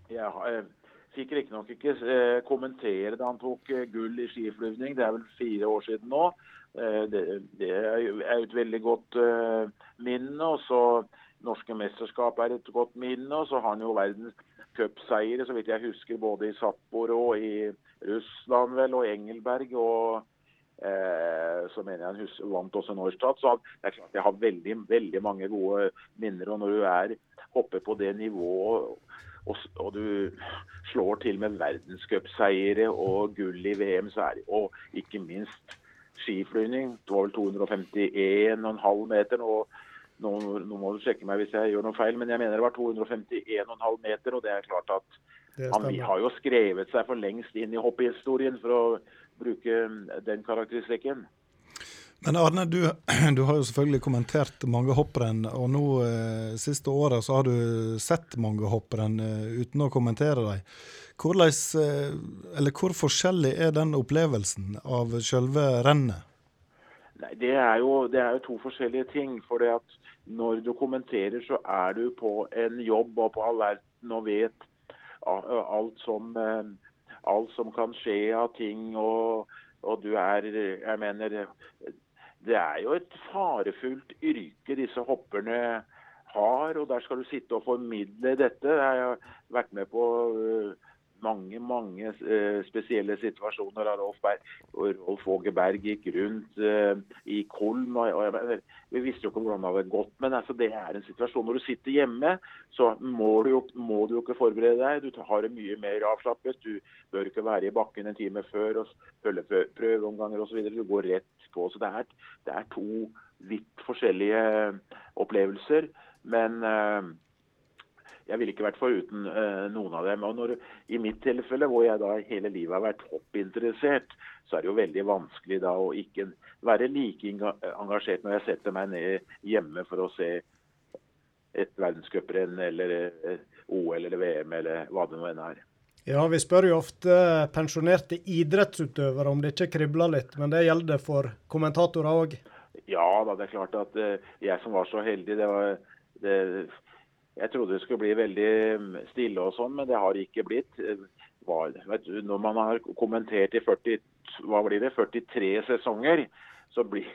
Jeg har, fikk riktignok ikke eh, kommentere da han tok eh, gull i skiflyvning. Det er vel fire år siden nå. Eh, det, det er jo et veldig godt minne. Og så norske mesterskap er et godt minne. Og så har han jo verdens cupseiere, så vidt jeg husker, både i Sapporo og i Russland vel, og Engelberg. og Eh, så mener jeg han vant også Norstad. Så det er klart jeg har veldig, veldig mange gode minner. Og når du er hopper på det nivået og, og du slår til med verdenscupseiere og gull i VM, så er det og ikke minst skiflygning. Det var vel 251,5 meter. nå, nå, nå, må du sjekke meg hvis jeg gjør noe feil, men jeg mener det var 251,5 meter. Og det er klart at han har jo skrevet seg for lengst inn i hopphistorien for å bruke den karakteristikken. Men Arne, du, [CLEARS THROAT] du, har jo selvfølgelig kommentert mange hopprenn, og nå eh, siste året så har du sett mange hopprenn eh, uten å kommentere dem. Hvorleis, eh, eller hvor forskjellig er den opplevelsen av selve rennet? Nei, det er, jo, det er jo to forskjellige ting. for det at Når du kommenterer, så er du på en jobb og på alerten og vet alt som eh, alt som kan skje av ting. Og, og du er Jeg mener Det er jo et farefullt yrke disse hopperne har, og der skal du sitte og formidle dette. Jeg har vært med på uh, mange mange uh, spesielle situasjoner Rolf, Rolf Åge Berg gikk rundt uh, i Kolm. Og, vi visste jo ikke hvordan det hadde gått, men altså, det er en situasjon. Når du sitter hjemme, så må du, jo, må du jo ikke forberede deg. Du har det mye mer avslappet. Du bør ikke være i bakken en time før og følge prøveomganger osv. Du går rett på. Så det er, det er to vidt forskjellige opplevelser. Men jeg ville ikke vært foruten uh, noen av dem. Og når, I mitt tilfelle, hvor jeg da hele livet har vært hoppinteressert, så er det jo veldig vanskelig da å ikke være like engasjert når jeg setter meg ned hjemme for å se et verdenscuprenn eller eh, OL eller VM eller hva det nå enn er. Ja, vi spør jo ofte pensjonerte idrettsutøvere om det ikke kribler litt, men det gjelder for kommentatorer òg? Ja da, det er klart at uh, jeg som var så heldig, det var det, jeg trodde det skulle bli veldig mm, stille og sånn, men det har ikke blitt. Var, du, når man har kommentert i 40, hva blir det, 43 sesonger, så blir,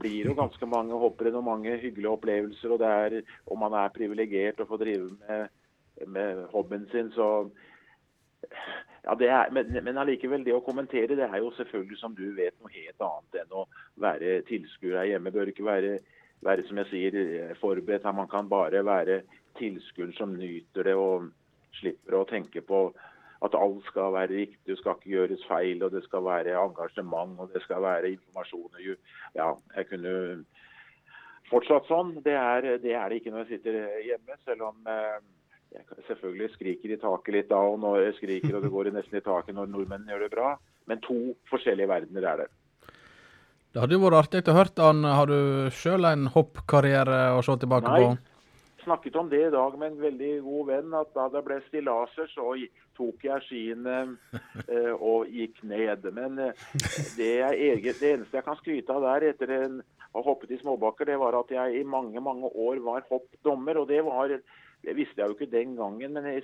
blir jo ganske mange hopprenn og mange hyggelige opplevelser. Og, det er, og man er privilegert og får drive med, med hobbyen sin. Så ja, det er, men, men allikevel, det å kommentere det er jo selvfølgelig, som du vet, noe helt annet enn å være tilskuer her hjemme. Bør ikke være, være, som jeg sier, forberedt. Man kan bare være tilskueren som nyter det og slipper å tenke på at alt skal være riktig, det skal ikke gjøres feil, og det skal være engasjement og det skal være informasjon. Ja, jeg kunne fortsatt sånn. Det er, det er, det ikke når jeg sitter hjemme, selv om eh, jeg selvfølgelig skriker i taket litt da og når jeg skriker og det går nesten i taket når nordmenn gjør det bra. Men to forskjellige verdener er det. Det hadde jo vært artig å høre han. Har du sjøl en hoppkarriere å se tilbake Nei. på? Snakket om det i dag med en veldig god venn, at da det ble stillaser, så tok jeg skiene eh, og gikk ned. Men eh, det, eget, det, eneste jeg kan skryte av der etter å ha hoppet i småbakker, det var at jeg i mange mange år var hoppdommer. og det var det visste jeg jo ikke den gangen, men i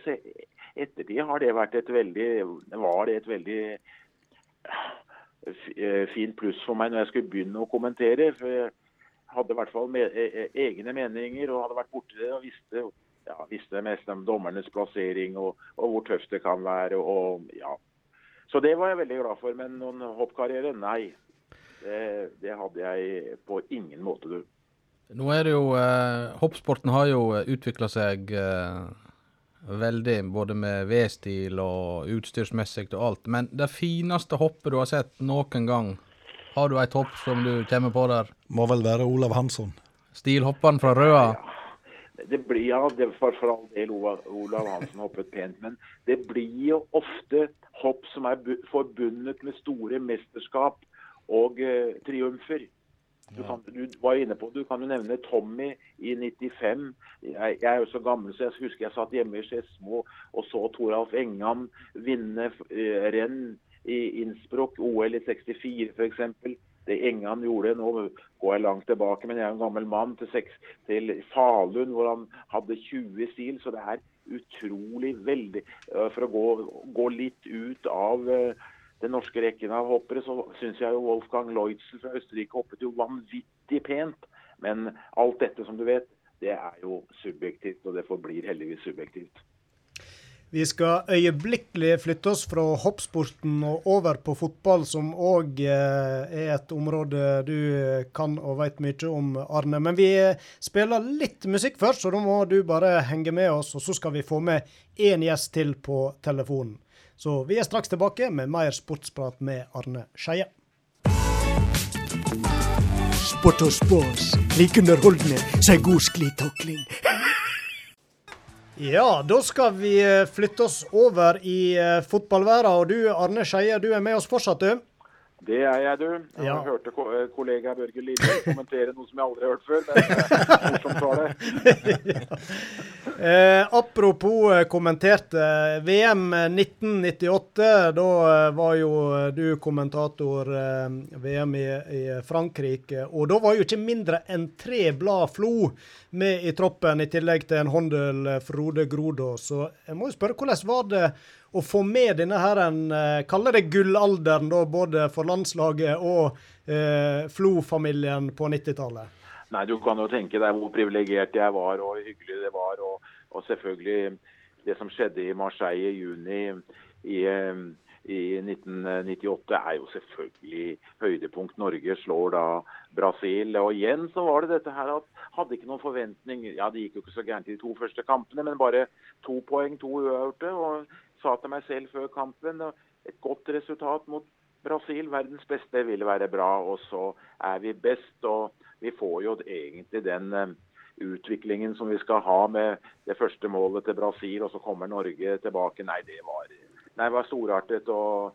ettertid har det vært et veldig, var det et veldig eh, fint pluss for meg når jeg skulle begynne å kommentere. for hadde i hvert fall med, e, e, egne meninger og hadde vært borti det og visste, ja, visste mest om dommernes plassering og, og, hvor tøft det kan være. Og, ja. Så det var jeg veldig glad for. Men noen hoppkarriere, nei. Det, det hadde jeg på ingen måte, du. Nå er det jo eh, Hoppsporten har jo utvikla seg eh, veldig, både med V-stil og utstyrsmessig og alt. Men det fineste hoppet du har sett noen gang, har du et hopp som du kommer på der? Må vel være Olav Hansson. Stilhopperen fra Røa? Ja, det blir, ja, det for, for all del Olav, Olav Hansen hoppet pent, men det blir jo ofte hopp som er forbundet med store mesterskap og uh, triumfer. Du, kan, du, var inne på, du kan jo nevne Tommy i 95. Jeg, jeg, er jo så gammel, så jeg husker jeg satt hjemme i Skedsmo og så Toralf Engan vinne eh, renn i Innsbruck, OL i 64 f.eks. Det Engan gjorde, nå går jeg langt tilbake, men jeg er en gammel mann, til, seks, til Falun hvor han hadde 20 stil. Så det er utrolig veldig For å gå, gå litt ut av øh, den norske rekken av hoppere, så syns jeg jo Wolfgang Leutzel fra Østerrike hoppet jo vanvittig pent. Men alt dette, som du vet, det er jo subjektivt, og det forblir heldigvis subjektivt. Vi skal øyeblikkelig flytte oss fra hoppsporten og over på fotball, som òg eh, er et område du kan og vet mye om, Arne. Men vi spiller litt musikk først, så da må du bare henge med oss. Og så skal vi få med én gjest til på telefonen. Så vi er straks tilbake med mer sportsprat med Arne Skeie. Sport og spås, like underholdende som god sklitakling. Ja, da skal vi eh, flytte oss over i uh, fotballverden. Og du Arne Skeie, du er med oss fortsatt, du? Det er jeg, du. Jeg ja. hørte eh, kollega Børge Lille kommentere noe som jeg aldri har hørt før. Men morsomt var det. [LAUGHS] eh, apropos kommenterte. VM 1998, da var jo du kommentator eh, VM i, i, Frankrike. Og da var jo ikke mindre enn tre blad Flo med i troppen, i tillegg til en håndel Frode Grodås. Så jeg må jo spørre, hvordan var det å få med denne her, en, eh, kaller det gullalderen, da, både for landslaget og eh, Flo-familien på 90-tallet? Nei, Du kan jo tenke deg hvor privilegert jeg var og hyggelig det var. Og, og, selvfølgelig det som skjedde i Marseille i juni i, eh, i 1998 er jo selvfølgelig høydepunkt. Norge slår da Brasil. Og igjen så var det dette her at hadde ikke noen forventning. Ja, det gikk jo ikke så gærent i de to første kampene, men bare to poeng, to uavgjorte. Og sa til meg selv før kampen et godt resultat mot Brasil, verdens beste, vil være bra. Og så er vi best. Og vi får jo egentlig den eh, utviklingen som vi skal ha med det første målet til Brasil, og så kommer Norge tilbake. Nei, det var, nei, var storartet. og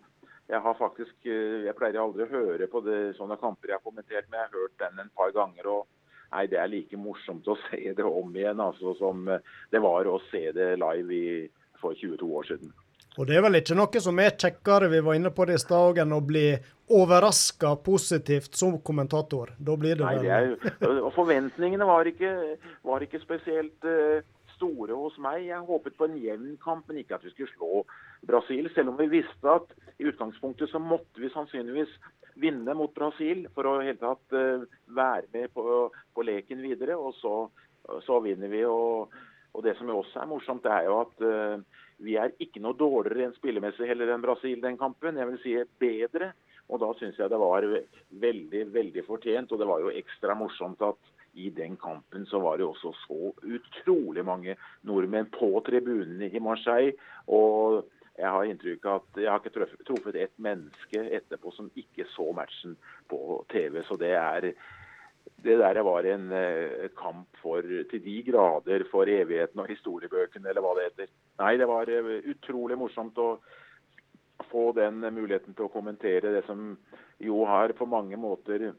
jeg har faktisk, eh, jeg pleier aldri å høre på det, sånne kamper jeg har kommentert, men jeg har hørt den en par ganger. og nei, Det er like morsomt å [LAUGHS] se det om igjen altså, som eh, det var å se det live i for 22 år siden. Og det er vel ikke noe som er kjekkere, vi var inne på det i stad enn å bli overraska positivt som kommentator. Da blir det Nei, det er, Og forventningene var ikke, var ikke spesielt uh, store hos meg. Jeg håpet på en jevn kamp, men ikke at vi skulle slå Brasil. Selv om vi visste at i utgangspunktet så måtte vi sannsynligvis vinne mot Brasil for å i hele tatt uh, være med på, på leken videre. Og så, så vinner vi. Og, og, det som jo også er morsomt, det er jo at uh, vi er ikke noe dårligere enn spillemessig heller enn Brasil den kampen. Jeg vil si bedre. Og da syns jeg det var veldig, veldig fortjent. Og det var jo ekstra morsomt at i den kampen så var det også så utrolig mange nordmenn på tribunene i Marseille. Og jeg har inntrykk av at jeg har ikke truffet et menneske etterpå som ikke så matchen på TV. Så det er det der var en uh, kamp for til de grader for evigheten og historiebøkene, eller hva det heter. Nei, det var uh, utrolig morsomt å få den muligheten til å kommentere det som jo har på mange måter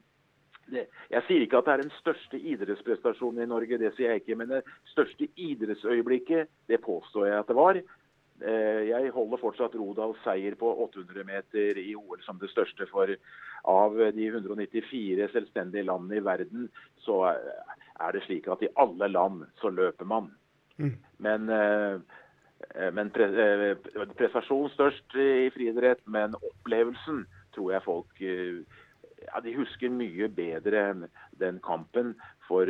jeg sier ikke at det er den største idrettsprestasjonen i Norge, det sier jeg ikke. Men det største idrettsøyeblikket, det påstår jeg at det var. Eh, jeg holder fortsatt Rodals seier på 800 meter i OL som det største. For av de 194 selvstendige landene i verden, så er det slik at i alle land så løper man. Mm. Men, men pre, prestasjon størst i friidrett, men opplevelsen tror jeg folk ja, de husker mye bedre den kampen. For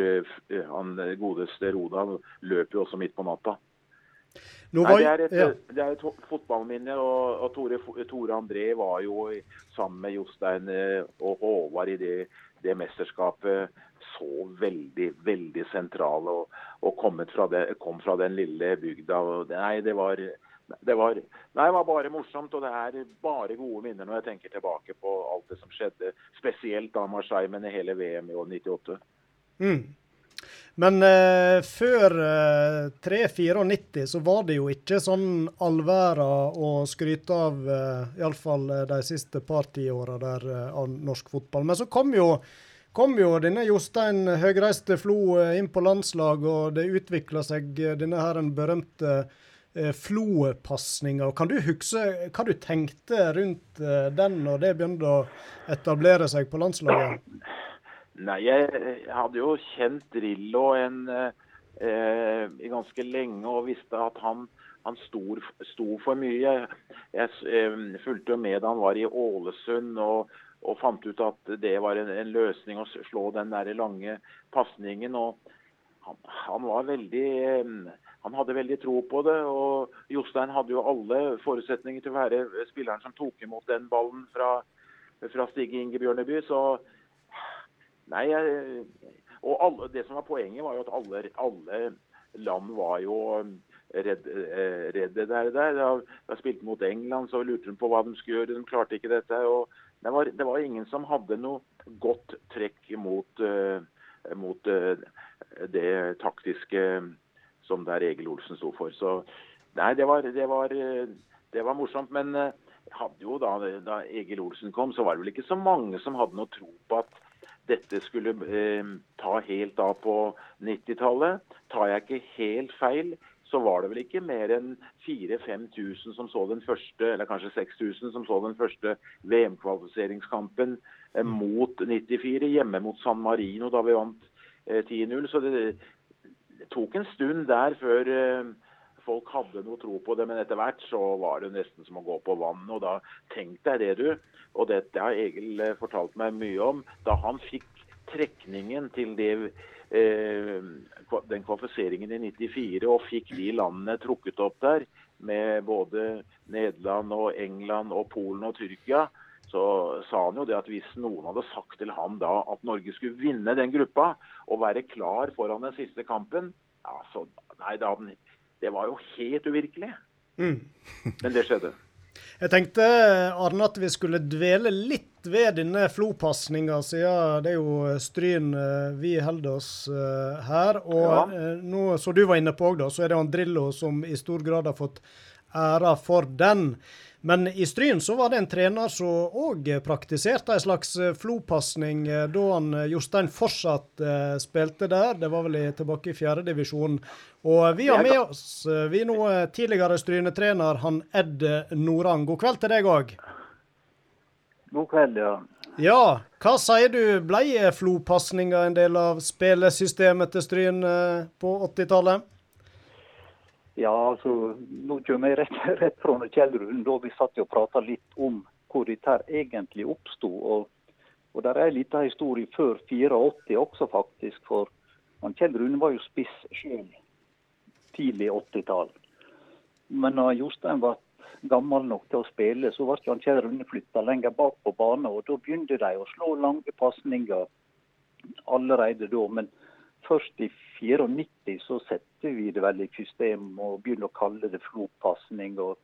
han godeste Rodal løper jo også midt på natta. Nei, det, er et, ja. det er et fotballminne. Og, og Tore, Tore, André var jo sammen med Jostein eh, og Håvard i det, det mesterskapet så veldig, veldig sentral og, og fra det, kom fra den lille bygda. nei, det var det var, nei, det var bare morsomt, og det er bare gode minner når jeg tenker tilbake på alt det som skjedde. Spesielt da Marseille, men i hele VM i år 98. Mm. Men eh, før eh, 3-94 så var det jo ikke sånn allværa å skryte av, eh, iallfall eh, de siste par tiåra der eh, av norsk fotball. Men så kom jo, kom jo denne Jostein høgreiste Flo eh, inn på landslag, og det utvikla seg eh, denne her en berømte Flo-pasninga. Kan du huske hva du tenkte rundt den når det begynte å etablere seg på landslaget? [CLEARS THROAT] Nei, jeg hadde jo kjent Drillo en, eh, ganske lenge og visste at han, han sto, for mye. Jeg, jeg eh, fulgte med da han var i Ålesund og, og fant ut at det var en, en, løsning å slå den der lange pasningen. Han, han var veldig eh, han hadde veldig tro på det. og Jostein hadde jo alle forutsetninger til å være spilleren som tok imot den ballen fra, fra Stig Inge Bjørneby. Så nei, og alle, Det som var poenget, var jo at alle, alle land var jo redde redd der. der. Da, da spilte mot England, så lurte de på hva de skulle gjøre. De klarte ikke dette. Det var, det var ingen som hadde noe godt trekk mot, uh, mot uh, det taktiske som der Egil Olsen sto for. Så nei, det var, det var, det var morsomt. Men eh, da, da, Egil Olsen kom, så var det vel ikke så mange som hadde noe tro på at dette skulle eh, ta helt av på 90-tallet. Tar jeg ikke helt feil, så var det vel ikke mer enn 4000-5000 som så den første, eller kanskje 6000 som så den første VM-kvalifiseringskampen eh, mot 94, hjemme mot San Marino da vi vant eh, 10-0. Så det, det tok en stund der før eh, folk hadde noe tro på det, men etter hvert så var det nesten som å gå på vann. Og da tenkte jeg det, du. Og dette har Egil eh, fortalt meg mye om. Da han fikk trekningen til det, eh, den kvalifiseringen i 94 og fikk de landene trukket opp der, med både Nederland og England og Polen og Tyrkia, så sa han jo det at hvis noen hadde sagt til han da at Norge skulle vinne den gruppa og være klar foran den siste kampen, ja, så Nei, da, det var jo helt uvirkelig. Mm. Men det skjedde. Jeg tenkte Arne, at vi skulle dvele litt ved denne Flo-pasninga, siden det er jo Stryn eh, vi holder oss eh, her. Og ja. Eh, nå, som du var inne på òg, så er det Andrillo som i stor grad har fått æra for den. Men i Stryn så var det en trener som òg praktiserte en slags eh, flopasning eh, da han eh, Jostein fortsatt spilte der. Det var vel tilbake i fjerdedivisjon. Og vi har med oss vi nå tidligere Stryne-trener han Ed Norang. God kveld til deg òg. God kveld, ja. Ja, hva sier du, ble flopasninga en del av spillesystemet til Stryn på 80-tallet? Ja, altså, nå kommer jeg rett, [LAUGHS] rett fra Kjell Rune, da vi satt og prata litt om hvor dette egentlig oppsto. Og, og der er en liten historie før 84 også, faktisk. For Kjell Rune var jo spiss sjøl tidlig 80-tall. Men da Jostein ble gammel nok til å spille, så ble Kjell Rune flytta lenger bak på banen. Og da begynte de å slå lange pasninger allerede da. Men først i 94 så setter vi det vel i system og begynner å kalle det flopasning. Og,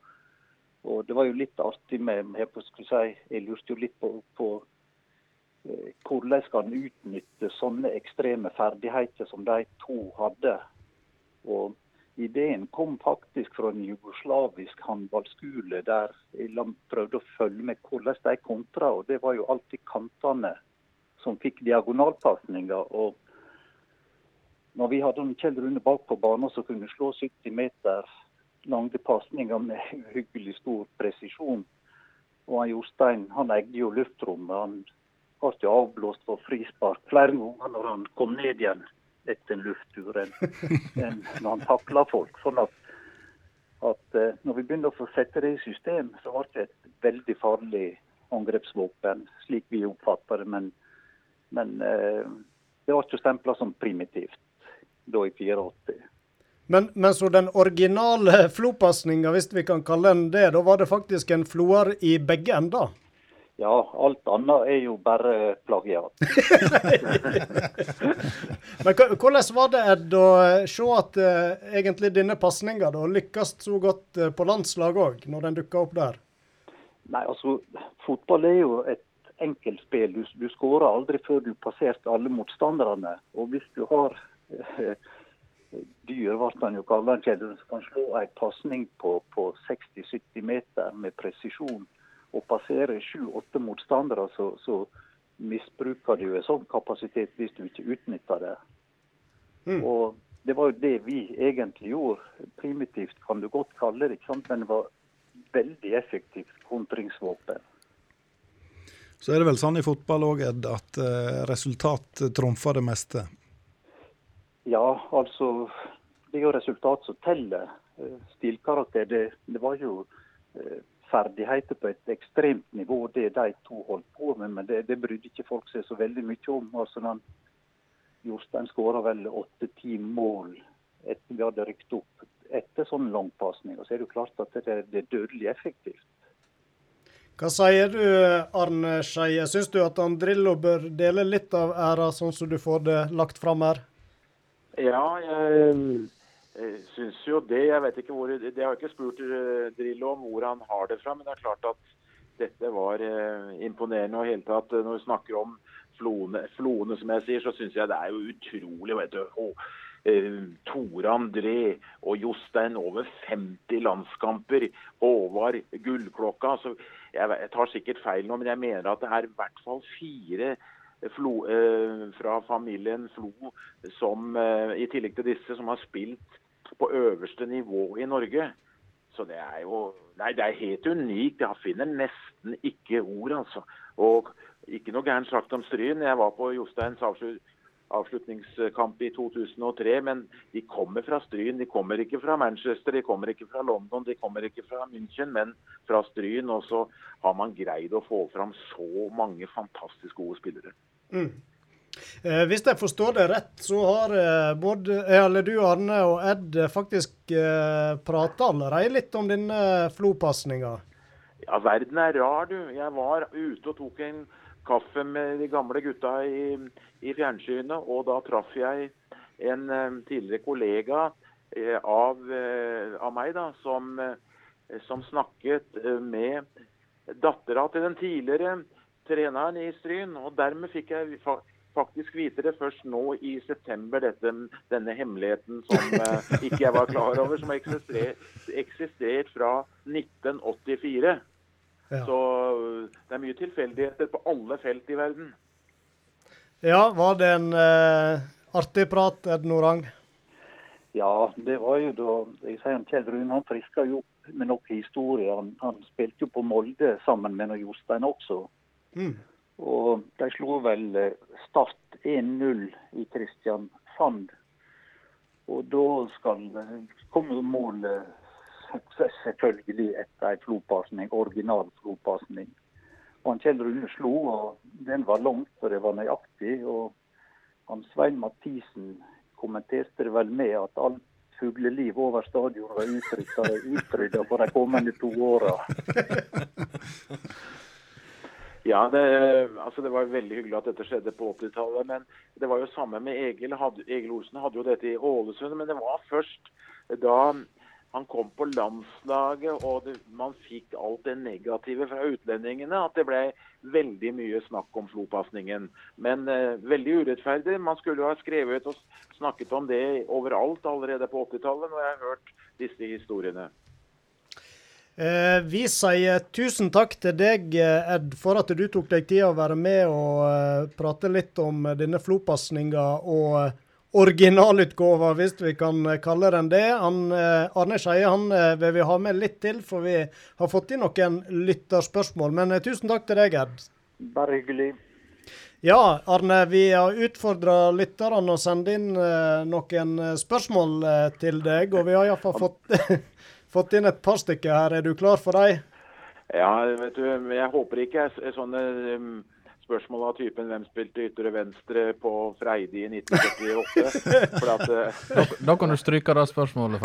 og det var jo litt artig med jeg, si, jeg lurte jo litt på, på eh, hvordan skal en utnytte sånne ekstreme ferdigheter som de to hadde. Og Ideen kom faktisk fra en jugoslavisk håndballskole, der jeg prøvde å følge med hvordan de kontra. og Det var jo alltid kantene som fikk diagonalpasninger. og når vi hadde Kjell Rune bak på banen som kunne slå 70 meter lange pasninger med [LAUGHS] uhyggelig stor presisjon. Og han Jostein han eide jo luftrommet. Han ble jo avblåst for frispark flere ganger når han kom ned igjen etter en lufttur enn [LAUGHS] en når han takla folk. Sånn at, at uh, når vi begynte å få sette det i system, så ble det et veldig farlig angrepsvåpen, slik vi oppfatter det. Men, men uh, det var ikke stempla som primitivt da i 84. Men, men, så den originale [LAUGHS] flopasninga, hvis vi kan kalle den det, da var det faktisk en floer i begge ender? Ja, alt annet er jo bare plagiat. [LAUGHS] men hvordan var det Ed, å se at uh, egentlig denne pasninga lykkes så godt uh, på landslag òg, når den dukker opp der? Nei, altså, fotball er jo et enkelt spill. Du, du skårer aldri før du passerte alle motstanderne. Og hvis du har dyr, ble han som kan slå en pasning på, på 60-70 meter med presisjon og passere sju-åtte motstandere, så, så, misbruker du en sånn kapasitet hvis du ikke utnytter det. Mm. Og Det var jo det vi egentlig gjorde. Primitivt kan du godt kalle det, men det var veldig effektivt kontringsvåpen. Så er det vel sånn i fotball òg, Ed, at uh, resultat trumfer det meste? Ja, altså Det er jo resultat som teller. Eh, stilkarakter, det, det var jo eh, ferdigheter på et ekstremt nivå, det de to holdt på med. Men det, det brydde ikke folk seg så veldig mye om. Altså, den, Jostein skåra vel åtte-ti mål etter vi hadde rykt opp etter sånn langpasning. Så er det jo klart at det, det er dødelig effektivt. Hva sier du, Arne Skeie? Syns du at Andrillo bør dele litt av æra, sånn som du får det lagt fram her? Ja, jeg, jeg syns jo det. Jeg vet ikke hvor Det har jeg ikke spurt uh, Drillo om hvor han har det fra, men det er klart at dette var uh, imponerende. Og hele tatt, når vi snakker om floene, floene som jeg sier, så syns jeg det er jo utrolig. vet du. Og, Tore André og Jostein over 50 landskamper. Håvard gullklokka. Så jeg, tar sikkert feil nå, men jeg mener at det er i hvert fall fire Flo, eh, fra familien Flo, som eh, i tillegg til disse, som har spilt på øverste nivå i Norge. Så det er jo Nei, det er helt unikt. Jeg finner nesten ikke ord, altså. Og ikke noe gærent sagt om Stryn. Jeg var på Josteins avslutningskamp i 2003, men de kommer fra Stryn. De kommer ikke fra Manchester, de kommer ikke fra London, de kommer ikke fra München, men fra Stryn. Og så har man greid å få fram så mange fantastisk gode spillere. Mm. Eh, hvis jeg forstår det rett, så har eh, både eller du, Arne og Ed faktisk eh, prata allerede litt om denne flopasninga. Ja, verden er rar, du. Jeg var ute og tok en kaffe med de gamle gutta i, i fjernsynet, og da traff jeg en eh, tidligere kollega eh, av, eh, av, meg da, som, som snakket med dattera til den tidligere treneren i Stryn. Og dermed fikk jeg faktisk vite det først nå i september, dette, denne hemmeligheten som [LAUGHS] eh, ikke jeg var klar over, som har eksistert, eksistert fra 1984. Ja. Så det er mye tilfeldigheter på alle felt i verden. Ja, var det en eh, artig prat, Ed Norang? Ja, det var jo da jeg sier Kjell Rune han friska jo opp med noen historier. Han, han, spilte jo på Molde sammen med Jostein også. Mm. Og de slo vel Start 1-0 i Kristiansand. Og da skal komme målet selvfølgelig etter en flopasning, original flopasning. Og han Kjell Rune slo, og den var langt, og det var nøyaktig. Og han Svein Mathisen kommenterte det vel med at alt fugleliv over stadion var utrydda for de kommende to åra. [LAUGHS] Ja, det, altså det var veldig hyggelig at dette skjedde på 80-tallet. Men det var jo samme med Egil. Had, Egil Olsen hadde jo dette i Ålesund. Men det var først da han kom på landslaget og det, man fikk alt det negative fra utlendingene, at det ble veldig mye snakk om flopasningen. Men eh, veldig urettferdig. Man skulle jo ha skrevet og snakket om det overalt allerede på 80-tallet, når jeg har hørt disse historiene. Eh, vi sier tusen takk til deg, Ed, for at du tok deg tid å være med og uh, prate litt om denne flopasninga og originalutgåva, hvis vi kan kalle den det. Han, Arne Skeie han vil vi ha med litt til, for vi har fått inn noen lytterspørsmål. Men tusen takk til deg, Ed. Bare hyggelig. Ja, Arne. Vi har utfordra lytterne å sende inn noen spørsmål til deg, og vi har iallfall fått [LAUGHS] fått inn et par stykker her. Er du klar for dem? Ja, vet du, jeg håper ikke er sånne um, spørsmål av typen 'Hvem spilte ytre venstre på Freidi i 1978?' [LAUGHS] For at, uh, da, da, kan du stryke det spørsmålet.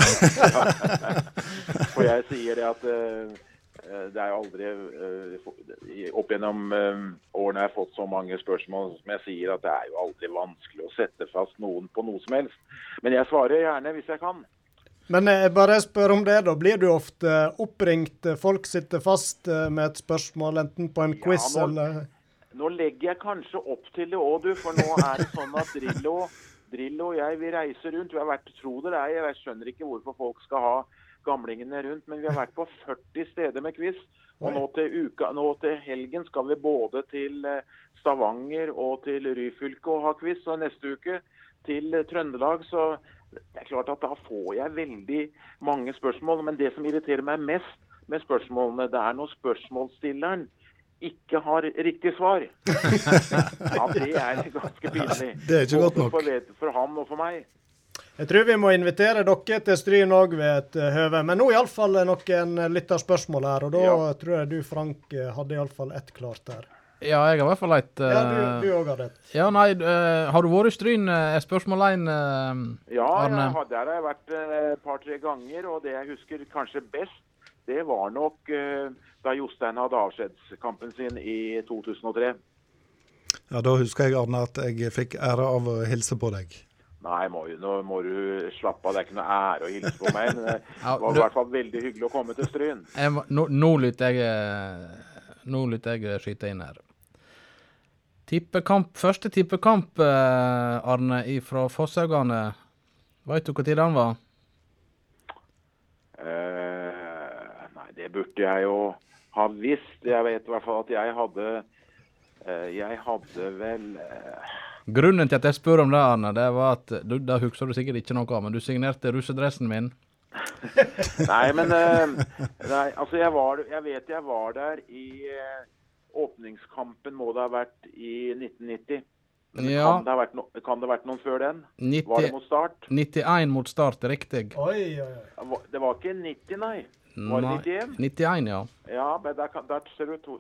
[LAUGHS] for jeg sier det at uh, det er aldri uh, Opp gjennom årene jeg har fått så mange spørsmål som jeg sier at det er jo aldri vanskelig å sette fast noen på noe som helst. Men jeg svarer gjerne hvis jeg kan. Men jeg bare spør om det, da. Blir du ofte oppringt? Folk sitter fast eh, med et spørsmål, enten på en quiz ja, nå, eller Nå legger jeg kanskje opp til det òg, du. For nå er det sånn at Drillo, Drillo og jeg vi reiser rundt. Vi har vært, tro det er, jeg skjønner ikke hvorfor folk skal ha gamlingene rundt, men vi har vært på 40 steder med quiz. Og nå til, uka, nå til helgen skal vi både til eh, Stavanger og til Ryfylke og ha quiz. Og neste uke til Trøndelag. Så det er klart at da får jeg veldig mange spørsmål. Men det som irriterer meg mest med spørsmålene, det er når spørsmålsstilleren ikke har riktig svar. [LAUGHS] Ja, Det er ganske pinlig. Det er ikke godt nok. For, for han og for meg. Jeg tror vi må invitere dere til Stryn òg ved et uh, høve. Men nå iallfall noen lytterspørsmål her. Og da ja. tror jeg du, Frank, hadde iallfall ett klart der. Ja, jeg har i hvert fall et uh, Ja, du òg har det. Ja, nei, uh, Har du vært i Stryn? Er spørsmål én, uh, Ja, Arne. Ja, der har jeg vært et par-tre ganger. Og det jeg husker kanskje best, det var nok da Jostein hadde avskjedskampen sin i 2003. Ja, Da husker jeg Arne, at jeg fikk ære av å hilse på deg. Nei, må, nå må du slappe av. Det er ikke noe ære å hilse på meg. Men [LAUGHS] det var i hvert fall veldig hyggelig å komme til Stryn. Nå, nå lytter jeg Nå lytter jeg skyte inn her. Tippekamp, første tippekamp, eh, Arne, fra Fosshaugane. Veit du når den var? Uh, nei, det burde jeg jo ha visst. Jeg vet i hvert fall at jeg hadde uh, Jeg hadde vel uh... Grunnen til at jeg spør om det, Arne, det var at du, da husker du sikkert ikke noe av, men du signerte russedressen min. [LAUGHS] nei, men nei, altså jeg, var, jeg vet jeg var der i Åpningskampen må det ha vært i 1990. Men Ja. kan, det ha vært no, kan det ha vært noen før den? 90 Var det mot start? 91 mot start, riktig. Oi, oi, oi. Det var ikke 90, nei. Var det 91? 91, ja. Ja, men der, der ser du to,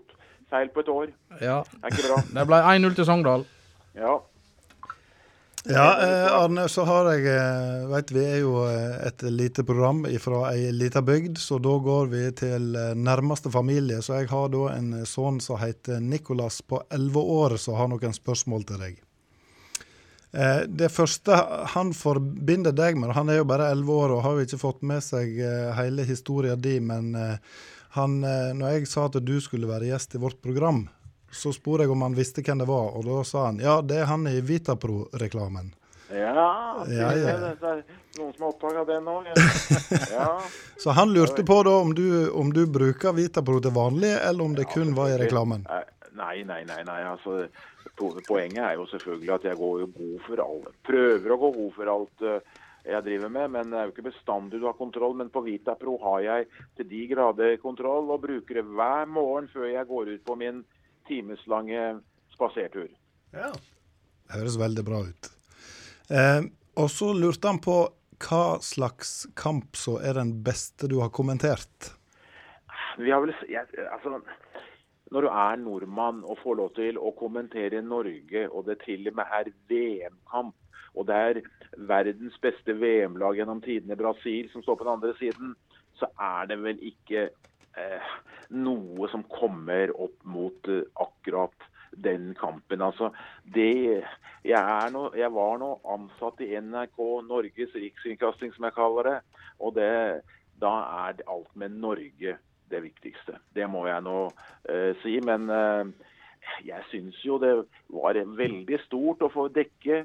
feil på et år. ja. Det er ikke bra. [LAUGHS] Det ble 1-0 til Sogndal. Ja. Ja, eh, Arne, så har jeg eh, Vet vi er jo eh, et lite program fra ei lita bygd, så da går vi til nærmeste familie. Så jeg har da en sønn som heter Nikolas på 11 år, som har noen spørsmål til deg. Det første han forbinder deg med, han er jo bare 11 år og har jo ikke fått med seg hele historien din, men han, når jeg sa at du skulle være gjest i vårt program, så spurte jeg om han visste hvem det var, og da sa han ja, det er han i Vitapro-reklamen. Ja, Ja, ja. Det er noen som har oppdaga det nå. Ja. [LAUGHS] Så han lurte på da om du, om du bruker Vitapro til vanlig, eller om det kun var i reklamen. Nei, nei, nei. nei. Altså, poenget er jo selvfølgelig at jeg går jo god for alt. Prøver å gå god for alt eh, jeg driver med, men det er jo ikke bestandig du har kontroll. Men på Vitapro har jeg til de grader kontroll, og bruker det hver morgen før jeg går ut på min timeslange spasertur. Ja. Det Høres veldig bra ut. Eh, og så lurte han på hva slags kamp så er den beste du har kommentert? Vi har vel, jeg, altså, når du er nordmann og får lov til å kommentere Norge, og det til og med er VM-kamp, og det er verdens beste VM-lag gjennom tidene, Brasil, som står på den andre siden, så er det vel ikke eh, noe som kommer opp mot eh, akkurat den kampen. Altså, det, jeg, nå, jeg var nå ansatt i NRK, Norges rikskringkasting som jeg kaller det. Og det, da er alt med Norge det viktigste. Det må jeg nå eh, si. Men eh, jeg syns jo det var veldig stort å få dekke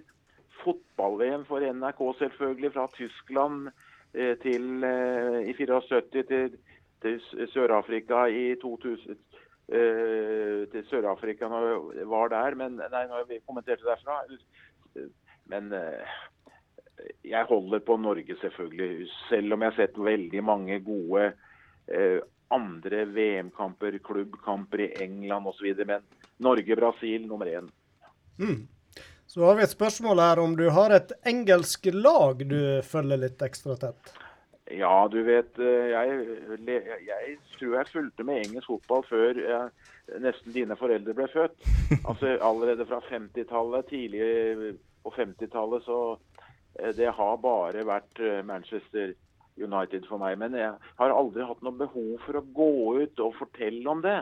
fotball-VM for NRK, selvfølgelig, fra Tyskland eh, til eh, i 74 til, til Sør-Afrika i 2000. eh, til Sør-Afrika når vi var der, men nei, når vi kommenterte derfra. Men eh, jeg holder på Norge, selvfølgelig. Selv om jeg har sett veldig mange gode eh, andre VM-kamper, klubbkamper i England osv. Men Norge-Brasil nummer én. Mm. Så har vi et spørsmål her om du har et engelsk lag du følger litt ekstra tett. Ja, du vet, eh, jeg, jeg, tror jeg fulgte med engelsk fotball før nesten dine foreldre ble født. [LAUGHS] Altså Allerede fra 50-tallet, tidlig på 50-tallet, så eh, det har bare vært eh, Manchester United for meg. Men jeg har aldri hatt noe behov for å gå ut og fortelle om det.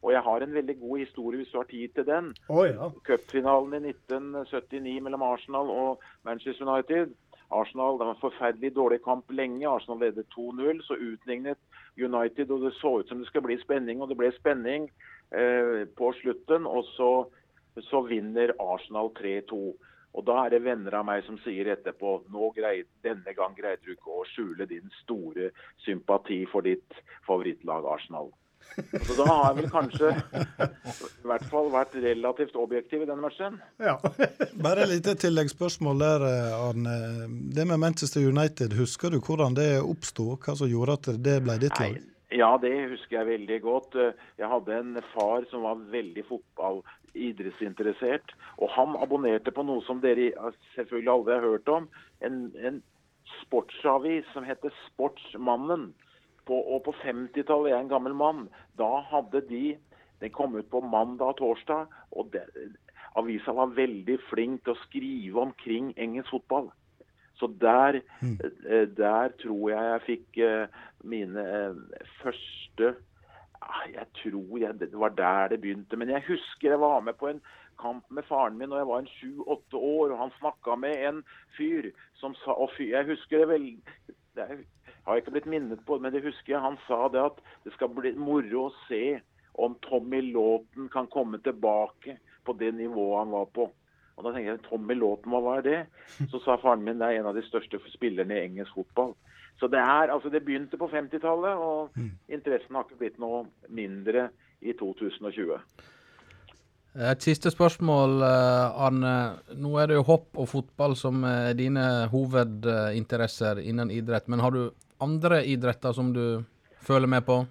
Og jeg har en veldig god historie hvis du har tid til den. Oh, ja. Cupfinalen i 1979 mellom Arsenal og Manchester United. Arsenal, Det var en forferdelig dårlig kamp lenge. Arsenal ledet 2-0. Så utlignet United, og det så ut som det skal bli spenning. Og det ble spenning eh, på slutten. Og så, så vinner Arsenal 3-2. Og da er det venner av meg som sier etterpå nå greid, denne gang greide du ikke å skjule din store sympati for ditt favorittlag Arsenal. Så da har jeg vel kanskje i hvert fall vært relativt objektiv i denne matchen. Ja. [LAUGHS] Bare et lite tilleggsspørsmål der, eh, Arne. Det med Manchester United, husker du hvordan det oppsto? Hva som gjorde at det ble ditt lag? Ja, det husker jeg veldig godt. Jeg hadde en far som var veldig fotballidrettsinteressert. Og han abonnerte på noe som dere selvfølgelig aldri har hørt om. En, en sportsavis som heter Sportsmannen. På, og på 50-tallet, jeg er en gammel mann, da hadde de Den kom ut på mandag og torsdag. og det, Avisa var veldig flink til å skrive omkring engelsk fotball. Så der, eh, der tror jeg jeg fikk eh, mine eh, første Jeg tror jeg, det var der det begynte. Men jeg husker jeg var med på en kamp med faren min da jeg var en sju-åtte år, og han snakka med en fyr som sa og fyr, Jeg husker det vel det er- har jeg ikke blitt minnet på, men det husker jeg. Han sa det at det skal bli moro å se om Tommy Låten kan komme tilbake på det nivået han var på. Og da tenker jeg, Tommy Låten, hva var det? [LAUGHS] Så sa faren min det er en av de største spillerne i engelsk fotball. Så det er, altså det begynte på 50-tallet, og interessen har ikke blitt noe mindre i 2020. Et siste spørsmål, eh, Arne. Nå er det jo hopp og fotball som er dine hovedinteresser innen idrett. Men har du andre idretter som du føler med på?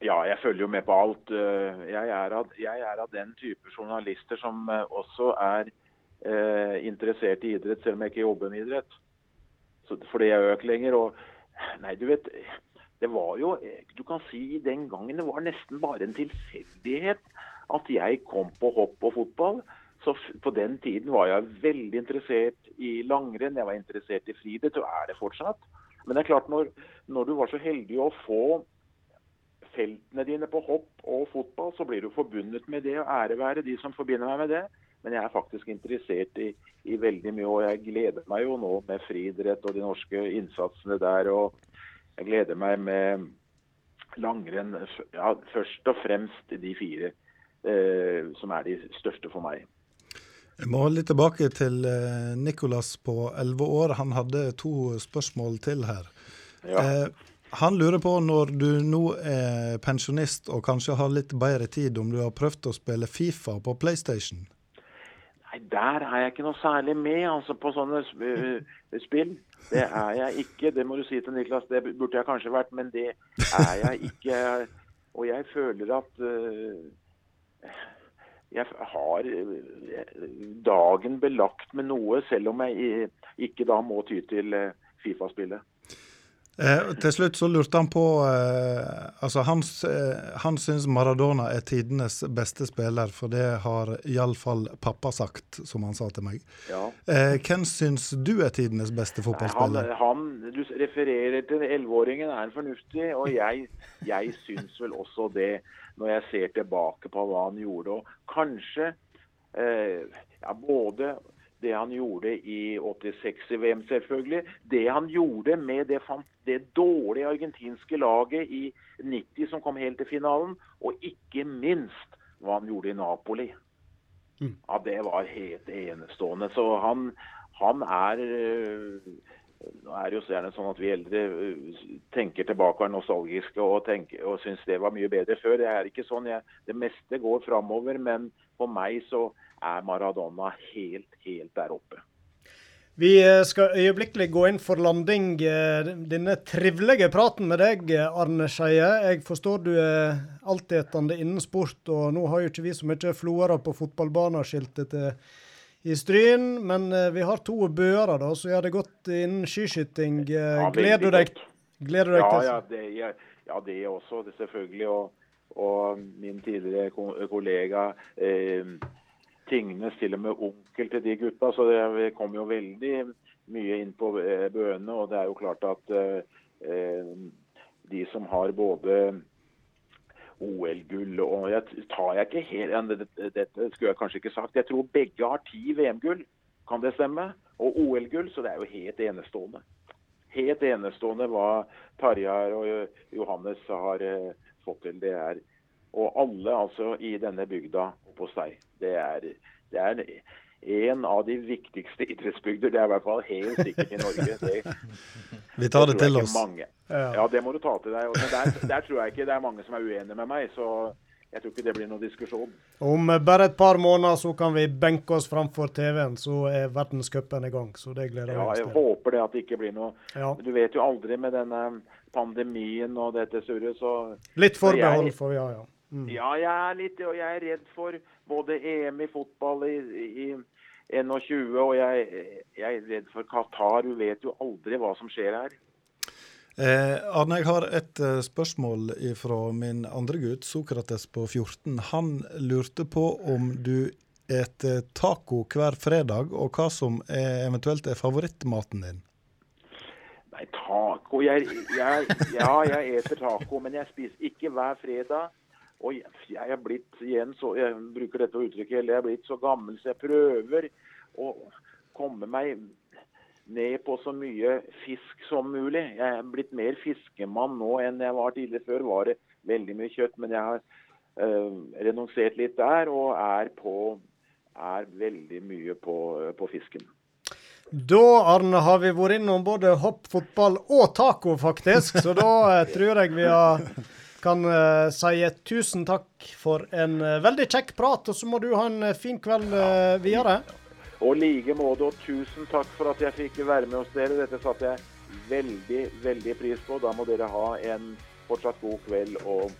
Ja, jeg følger jo med på alt. Eh, Jeg er av, jeg er av den type journalister som eh, også er eh, interessert i idrett, selv om jeg ikke jobber med idrett. Så, fordi jeg øker lenger. Og nei, du vet, det var jo Du kan si den gangen det var nesten bare en tilfeldighet at jeg kom på hopp og fotball. Så på den tiden var jeg veldig interessert i langrenn, jeg var interessert i friidrett, og er det fortsatt. Men det er klart, når, når du var så heldig å få feltene dine på hopp og fotball, så blir du forbundet med det, og ære være de som forbinder meg med det. Men jeg er faktisk interessert i, i veldig mye, og jeg gleder meg jo nå med friidrett og de norske innsatsene der. Og jeg gleder meg med langrenn, ja, først og fremst de fire eh, som er de største for meg. Jeg må litt tilbake til Nikolas Nicolas på 11 år. Han hadde to spørsmål til her. Ja. Eh, han lurer på, når du nå er pensjonist og kanskje har litt bedre tid, om du har prøvd å spille Fifa på PlayStation? Nei, der er jeg ikke noe særlig med, altså, på sånne øh, [LAUGHS] spill. Det er jeg ikke. Det må du si til Niklas. Det burde jeg kanskje vært, men det er jeg ikke. Og jeg føler at øh, jeg har øh, dagen belagt med noe, selv om jeg ikke da må ty til øh, Fifa-spillet. Eh, til slutt så lurte han på eh, Altså, han, eh, han syns Maradona er tidenes beste spiller, for det har iallfall pappa sagt, som han sa til meg. Ja. Eh, hvem syns du er tidenes beste fotballspiller? han, han, du refererer til 11-åringen, er fornuftig? Og jeg, jeg syns vel også det, når jeg ser tilbake på hva han gjorde. Og kanskje eh, ja, både det han gjorde i 86 i VM, selvfølgelig. Det han gjorde med det, det dårlige argentinske laget i 90 som kom helt til finalen. Og ikke minst hva han gjorde i Napoli. Ja, Det var helt enestående. Så han, han er øh, Nå er det jo så gjerne sånn at vi eldre øh, tenker tilbake og er nostalgiske og, tenker, og syns det var mye bedre før. Det er ikke sånn. Jeg, det meste går framover, men for meg så er Maradona helt, helt der oppe. Vi eh, skal øyeblikkelig gå inn for landing. eh, Denne trivelige praten med deg, eh, Arne Skeie. Jeg forstår du er altetende innen sport, og nå har jo ikke vi så mye floere på fotballbaneskiltet til i Stryn, men eh, vi har to bøere da, så gjør det godt innen skiskyting. Eh, Gleder du deg, gleder du deg Ja, til ja, det, ja, ja, det også, det selvfølgelig. Og, og min tidligere kollega eh, Tingnes, til og med onkel til de gutta. Så det, vi kom jo veldig mye inn på eh, bøene. Og det er jo klart at eh, de som har både OL-gull og jeg tar jeg ikke helt dette, skulle jeg kanskje ikke sagt. Jeg tror begge har ti VM-gull, kan det stemme? Og OL-gull, så det er jo helt enestående. Helt enestående hva Tarjei og Johannes har eh, fått til. Det er Og alle altså i denne bygda på seg. Det er, det er en av de viktigste idrettsbygder. Det er i hvert fall helt sikkert i Norge. Det, [LAUGHS] Vi tar det det til oss. Mange. Ja. Ja, det må du ta til deg. Der, der tror jeg ikke det er mange som er uenige med meg. Så jeg tror ikke det blir noen diskusjon. Om bare et par måneder så kan vi benke oss framfor TV-en, så er verdenscupen i gang. Så det gleder vi Ja, oss jeg til. håper det at det ikke blir noe Ja. Du vet jo aldri med denne pandemien og dette surret, så Litt forbehold får vi ha, ja. Mm. Ja, jeg er litt og jeg er redd for både EM i fotball i, i 21, og jeg, jeg er redd for Qatar. Du vet jo aldri hva som skjer her. Eh, Arne, jeg har et eh, spørsmål fra min andre gutt, Sokrates på 14. Han lurte på om du et taco hver fredag, og hva som er, eventuelt er favorittmaten din. Nei, taco jeg, jeg, Ja, jeg eter taco, men jeg spiser ikke hver fredag. Og jeg, er blitt igjen så Jeg bruker dette uttrykket jeg er blitt så gammel, så jeg prøver å komme meg ned på så mye fisk som mulig. Jeg er blitt mer fiskemann nå enn jeg var tidligere. Før var det veldig mye kjøtt, men jeg har øh, renonsert litt der og er på er veldig mye på, på fisken. Da, Arne, har vi vært innom både hopp, fotball og taco, faktisk. Så da eh, tror jeg vi har, kan uh, si tusen takk for en uh, veldig kjekk prat. Og så må du ha en eh, fin kveld uh, videre. Og like måte, og tusen takk for at jeg fikk være med hos dere. Dette satte jeg veldig, veldig pris på. Da må dere ha en fortsatt god kveld og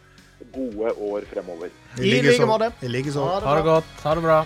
gode år fremover. I like måte. Ha det Ha det bra. godt. Ha det bra.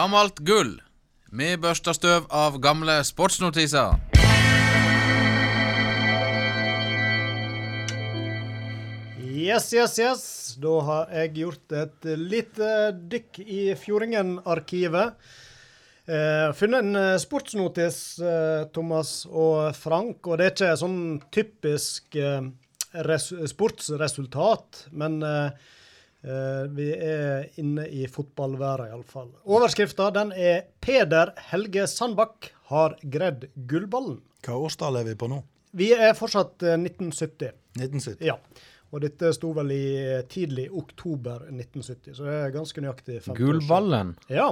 Gammelt gull. Vi børster støv av gamle sportsnotiser. Yes, yes, yes. Da har jeg gjort et lite dykk i Fjordingen-arkivet. Eh, funnet en eh, sportsnotis, eh, Thomas og Frank, og det er ikke sånn typisk eh, res sportsresultat, men eh, vi er inne i fotballværet iallfall. Overskrifta den er 'Peder Helge Sandbakk har gredd gullballen'. Hva årstall er vi på nå? Vi er fortsatt eh, 1970. 1970. Ja. Og dette sto vel i eh, tidlig oktober 1970, så det er ganske nøyaktig 50. Gullballen. Ja.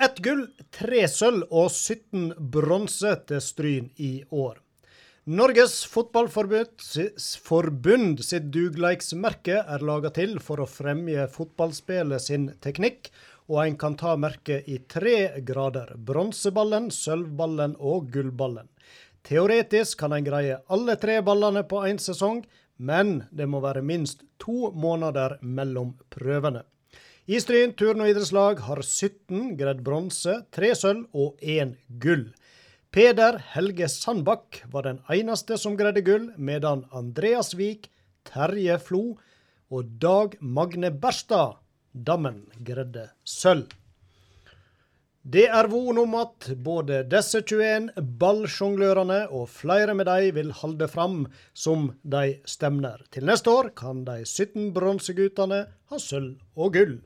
Ett gull, tre sølv og 17 bronse til Stryn i år. Norges Fotballforbund sitt dugleiksmerke er laga til for å fremje fotballspillet sin teknikk, og en kan ta merket i tre grader. Bronseballen, sølvballen og gullballen. Teoretisk kan en greie alle tre ballene på én sesong, men det må være minst to måneder mellom prøvene. I Stryn turn- og idrettslag har 17 greid bronse, tre sølv og én gull. Peder Helge Sandbakk var den eneste som greide gull, medan Andreas Vik, Terje Flo og Dag Magne Berstad, Dammen, greide sølv. Det er von om at både disse 21 ballsjonglørene og flere med dem vil holde fram som de stemner. Til neste år kan de 17 bronseguttene ha sølv og gull.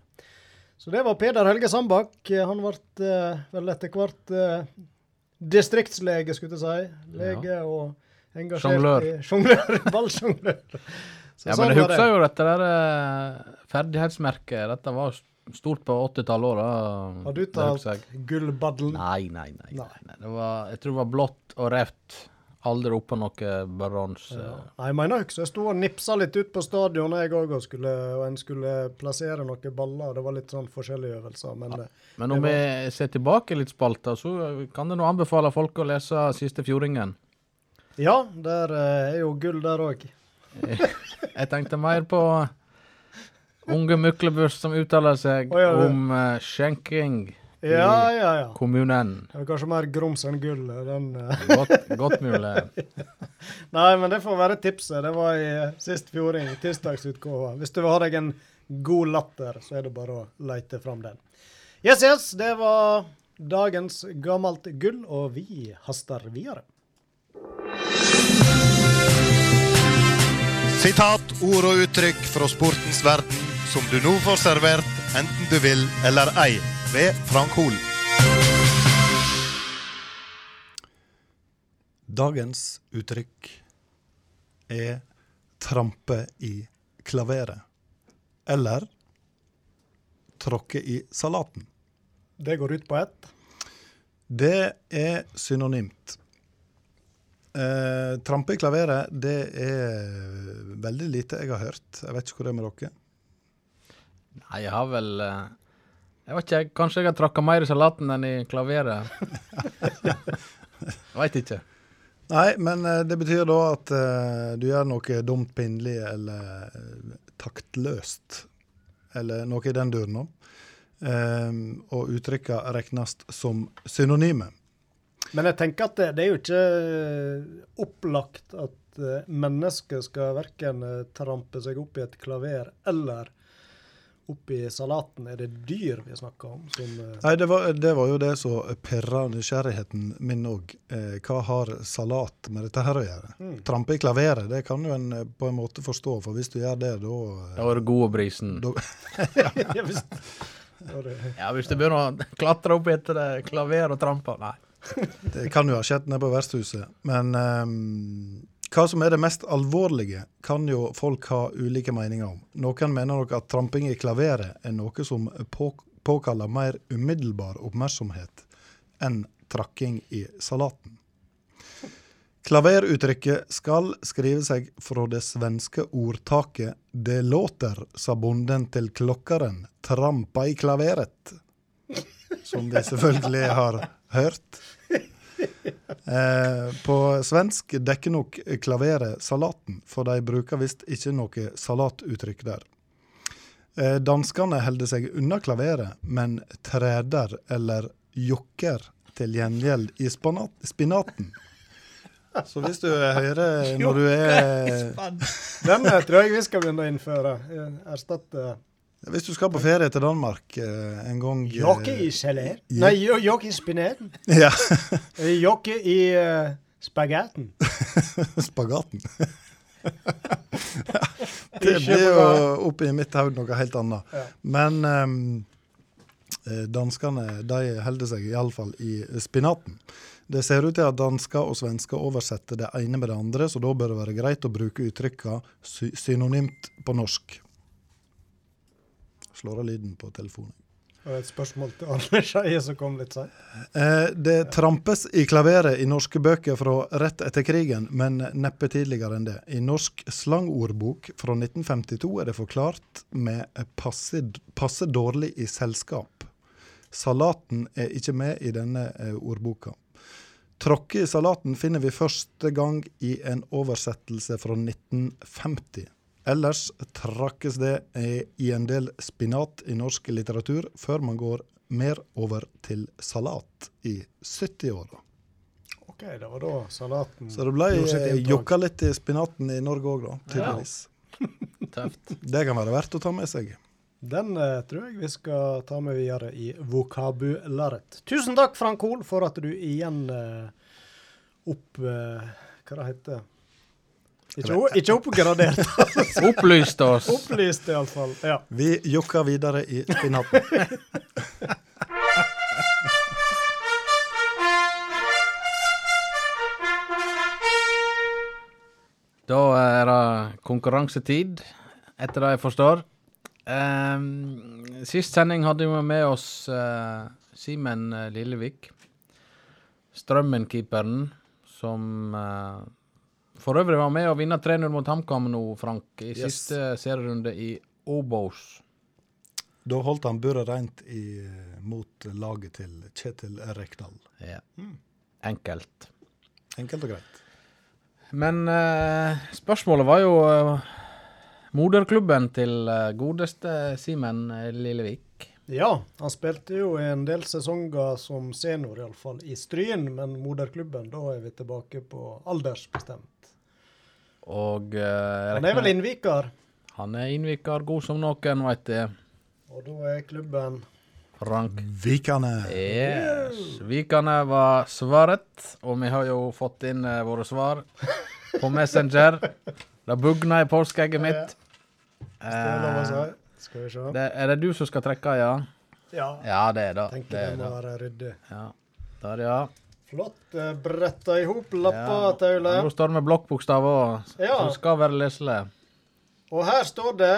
Så det var Peder Helge Sandbakk. Han ble eh, vel etter hvert eh, distriktslege, skulle jeg si. Lege og engasjert Jonglør. i [LAUGHS] Sjonglør. Ballsjonglør. Ja, sånn men jeg det. husker jo dette der eh, ferdighetsmerket. Dette var stort på 80-tallet òg. Har du tatt jeg. gullbaddelen? Nei, nei, nei. nei. nei. Det var, jeg tror det var blått og rødt. Aldri oppå noe bronse. Nei, jeg mener ikke, så jeg sto og nipsa litt ut på stadion jeg òg, og, skulle, og en skulle plassere noen baller. Det var litt sånn forskjellige øvelser, men ja. Men om vi ser tilbake litt spalter, så kan det nå anbefale folk å lese Siste fjordingen. Ja, der eh, er jo gull der òg. [LAUGHS] Jeg tenkte mer på unge Myklebust som uttaler seg oh, ja, om eh, skjenking Ja, i ja, ja. kommunen. Det er kanskje mer grums enn gull. eh, Den. Godt, godt mulig. [LAUGHS] Nei, men det får være tipset. Det var i eh, sist fjording, tirsdagsutgave. Hvis du vil ha deg en god latter, så er det bare å leite fram den. Yes, yes, det var dagens gammelt gull, og vi haster videre. Sitat, ord og uttrykk fra sportens verden som du nå får servert, enten du vil eller ei, ved Frank Hol. Dagens uttrykk er trampe i klaveret. Eller tråkke i salaten. Det går ut på ett. Det er synonymt. Eh, trampe i klaveret, det er veldig lite jeg har hørt. Jeg vet ikke hvor det er med dere. Nei, jeg har vel eh, Jeg vet ikke, kanskje jeg har tråkka mer i salaten enn i klaveret. [LAUGHS] Veit ikke. Nei, men eh, det betyr da at uh, du gjør noe dumt, pinlig eller eh, taktløst. Eller noe i den duren. Eh, og uttrykka regnes som synonyme. Men jeg tenker at det, det er jo ikke opplagt at eh, mennesker skal verken trampe seg opp i et klaver eller opp i salaten. Er det dyr vi snakker om? Som, uh... Nei, det var, det var jo det som pirra nysgjerrigheten min òg. Eh, hva har salat med dette her å gjøre? Mm. Trampe i klaveret, det kan jo en eh, på en måte forstå, for hvis du gjør det, da Da var det god og brisen. [LAUGHS] Ja, hvis- da Ja, hvis du begynner å [LAUGHS] klatre opp etter det klaver og trampe Nei. Det kan jo ha skjedd nede på vertshuset. Men ehm, hva som er det mest alvorlige, kan jo folk ha ulike meninger om. Noen mener nok at tramping i klaveret er noe som på, påkaller mer umiddelbar oppmerksomhet enn trakking i salaten. Klaveruttrykket skal skrive seg fra det svenske ordtaket 'Det låter', sa bonden til klokkeren, 'trampa i klaveret'. Som vi selvfølgelig har hørt. [LAUGHS] Eh, på svensk dekker nok klaveret salaten, for de bruker visst ikke noe salatuttrykk der. Eh, danskene holder seg unna klaveret, men treder eller jokker til gjengjeld i spinaten. Så hvis du hører når du er [LAUGHS] Den eh, tror jeg vi skal begynne å innføre. Eh, Erstatte Hvis du skal på ferie til Danmark eh, en gang eh, Jokke i. Ja. Nei, jo- jokke i spineten. [LAUGHS] Ja. Eh, Jokke i uh, spagetten. Spagaten. [LAUGHS] [LAUGHS] det blir jo oppi mitt hode noe helt annet. Ja. Men eh, danskene de holder seg iallfall i spinaten. Det ser ut til at dansker og svensker oversetter det ene med det andre, så da bør det være greit å bruke uttrykka synonymt på norsk. Slår av lyden på telefonen. Og et spørsmål til Arne Skeie som kom litt seint. Eh, det trampes i klaveret i norske bøker fra rett etter krigen, men neppe tidligere enn det. I Norsk slangordbok fra 1952 er det forklart med passe, dårlig i selskap. Salaten er ikke med i denne eh, ordboka. Tråkke i salaten finner vi første gang i en oversettelse fra 1950. Ellers trakkes det i en del spinat i norsk litteratur, før man går mer over til salat i 70-åra. OK, det var da salaten Så det ble eh, jokka litt i spinaten i Norge òg, da. Tydeligvis. [LAUGHS] Tøft. Det kan være verdt å ta med seg. Den eh, tror jeg vi skal ta med videre i vokabularet. Tusen takk, Frank Hoel, for at du igjen eh, opp... Eh, hva det heter Ikke, ikke oppgradert. [LAUGHS] Opplyste oss. Opplyste, iallfall. Ja. Vi jokker videre i spinaten. [LAUGHS] Da er det konkurransetid, etter det jeg forstår. Um, sist sending hadde vi med oss uh, Simen Lillevik. Strømmen-keeperen, som eh, for øvrig var med å vinne 3-0 mot HamKam nå, Frank, i Yes. siste serierunde i Obos. Da holdt han buret rent i, mot laget til Kjetil Rekdal. Ja. Enkelt. Enkelt og greit. Men uh, spørsmålet var jo uh, moderklubben til uh, godeste Simen eh, Lillevik. ja, han spilte jo en del sesonger som senior, iallfall, i Stryn, men moderklubben, da er vi tilbake på aldersbestemt. Og uh, Han er vel innviker, Han er innviker, god som noen, veit jeg. og da er klubben Frank. Vikane. Yes. Vikane var svaret, og vi har jo fått inn uh, våre svar på Messenger. Det bugna i påskeegget mitt. Eh, Skal vi se. det, er det du som skal trekke, ja? Ja. Ja, det er det. Tenker det, det må være ryddig. Ja. Der, ja. Flott. eh, Bretta i hop lapper, Ja. Taule. Nå står det med blokkbokstaver òg, Ja. så skal være leselig. Og her står det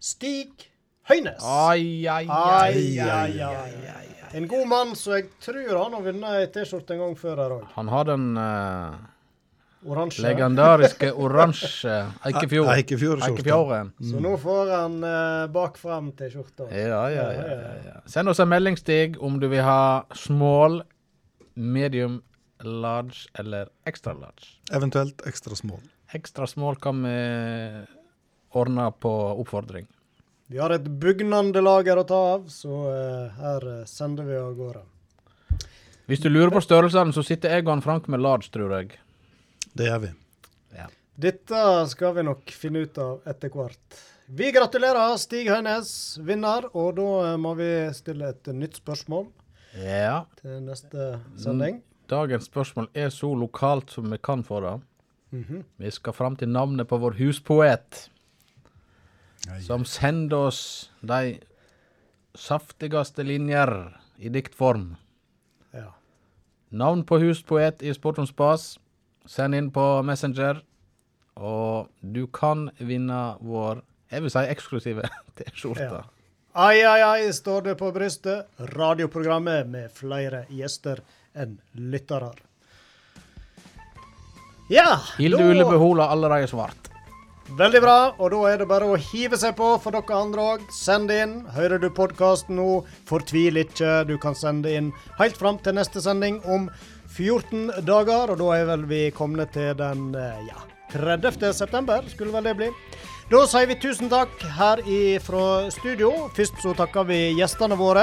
Stig Høynes. Ai, ai, ai, ai, ai, En god mann, så jeg tror han har vunnet ei T-skjorte en gang før her òg. Han har den uh, Oransje. legendariske oransje [LAUGHS] Eikefjord. Eikefjord-skjorta. Eikefjorden. Så nå får han uh, bakfram T-skjorta. Ja, ja, ja, ja, ja. Send oss en melding, Stig, om du vil ha small, medium, large eller extra large. Eventuelt ekstra small. Ekstra small kan vi ordne på oppfordring. Vi har et bugnende lager å ta av, så eh, her eh, sender vi av gårde. Hvis du lurer på størrelsene, så sitter jeg og Frank med large, tror jeg. Det gjør vi. Dette skal vi nok finne ut av etter hvert. Vi gratulerer Stig Høynes, vinner, og da eh, må vi stille et nytt spørsmål Ja. til neste sending. Dagens spørsmål er så lokalt som vi kan få det. Mhm. Vi skal fram til navnet på vår huspoet. Som sender oss de saftigste linjer i diktform. Ja. Navn på huspoet i Sport om spas. Send inn på Messenger. Og du kan vinne vår, jeg vil si, eksklusive [LAUGHS] T-skjorte. Ja. Ai, ai, ai, står det på brystet. Radioprogrammet med flere gjester enn lyttere. Ja, Hilde da- Hilde har allerede svart. Veldig bra, og da er det bare å hive seg på for dere andre òg. Send inn. Hører du podkasten nå, fortvil ikke. Du kan sende inn helt fram til neste sending om 14 dager, og da er vel vi kommet til den eh, ja, 30. september, skulle vel det bli. Da sier vi tusen takk her fra studio. Først så takker vi gjestene våre.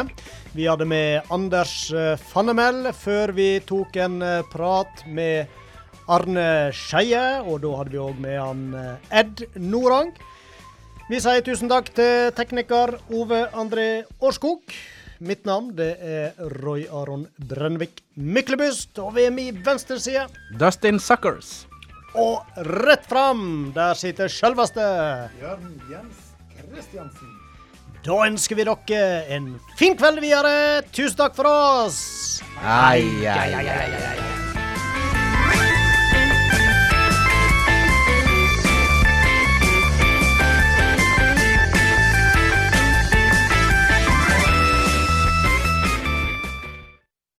Vi hadde med Anders eh, Fannemel før vi tok en eh, prat med Arne Skeie, og da hadde vi òg med han eh, Ed Norang. Vi sier tusen takk til tekniker Ove André Årskog. Mitt navn det er Roy Aron Brennvik Myklebust, og ved min venstre side Dustin Suckers. Og rett fram, der sitter selveste Jørn Jens Kristiansen. Da ønsker vi dere en fin kveld videre. Tusen takk for oss. Ai, ai, ai, ai, ai.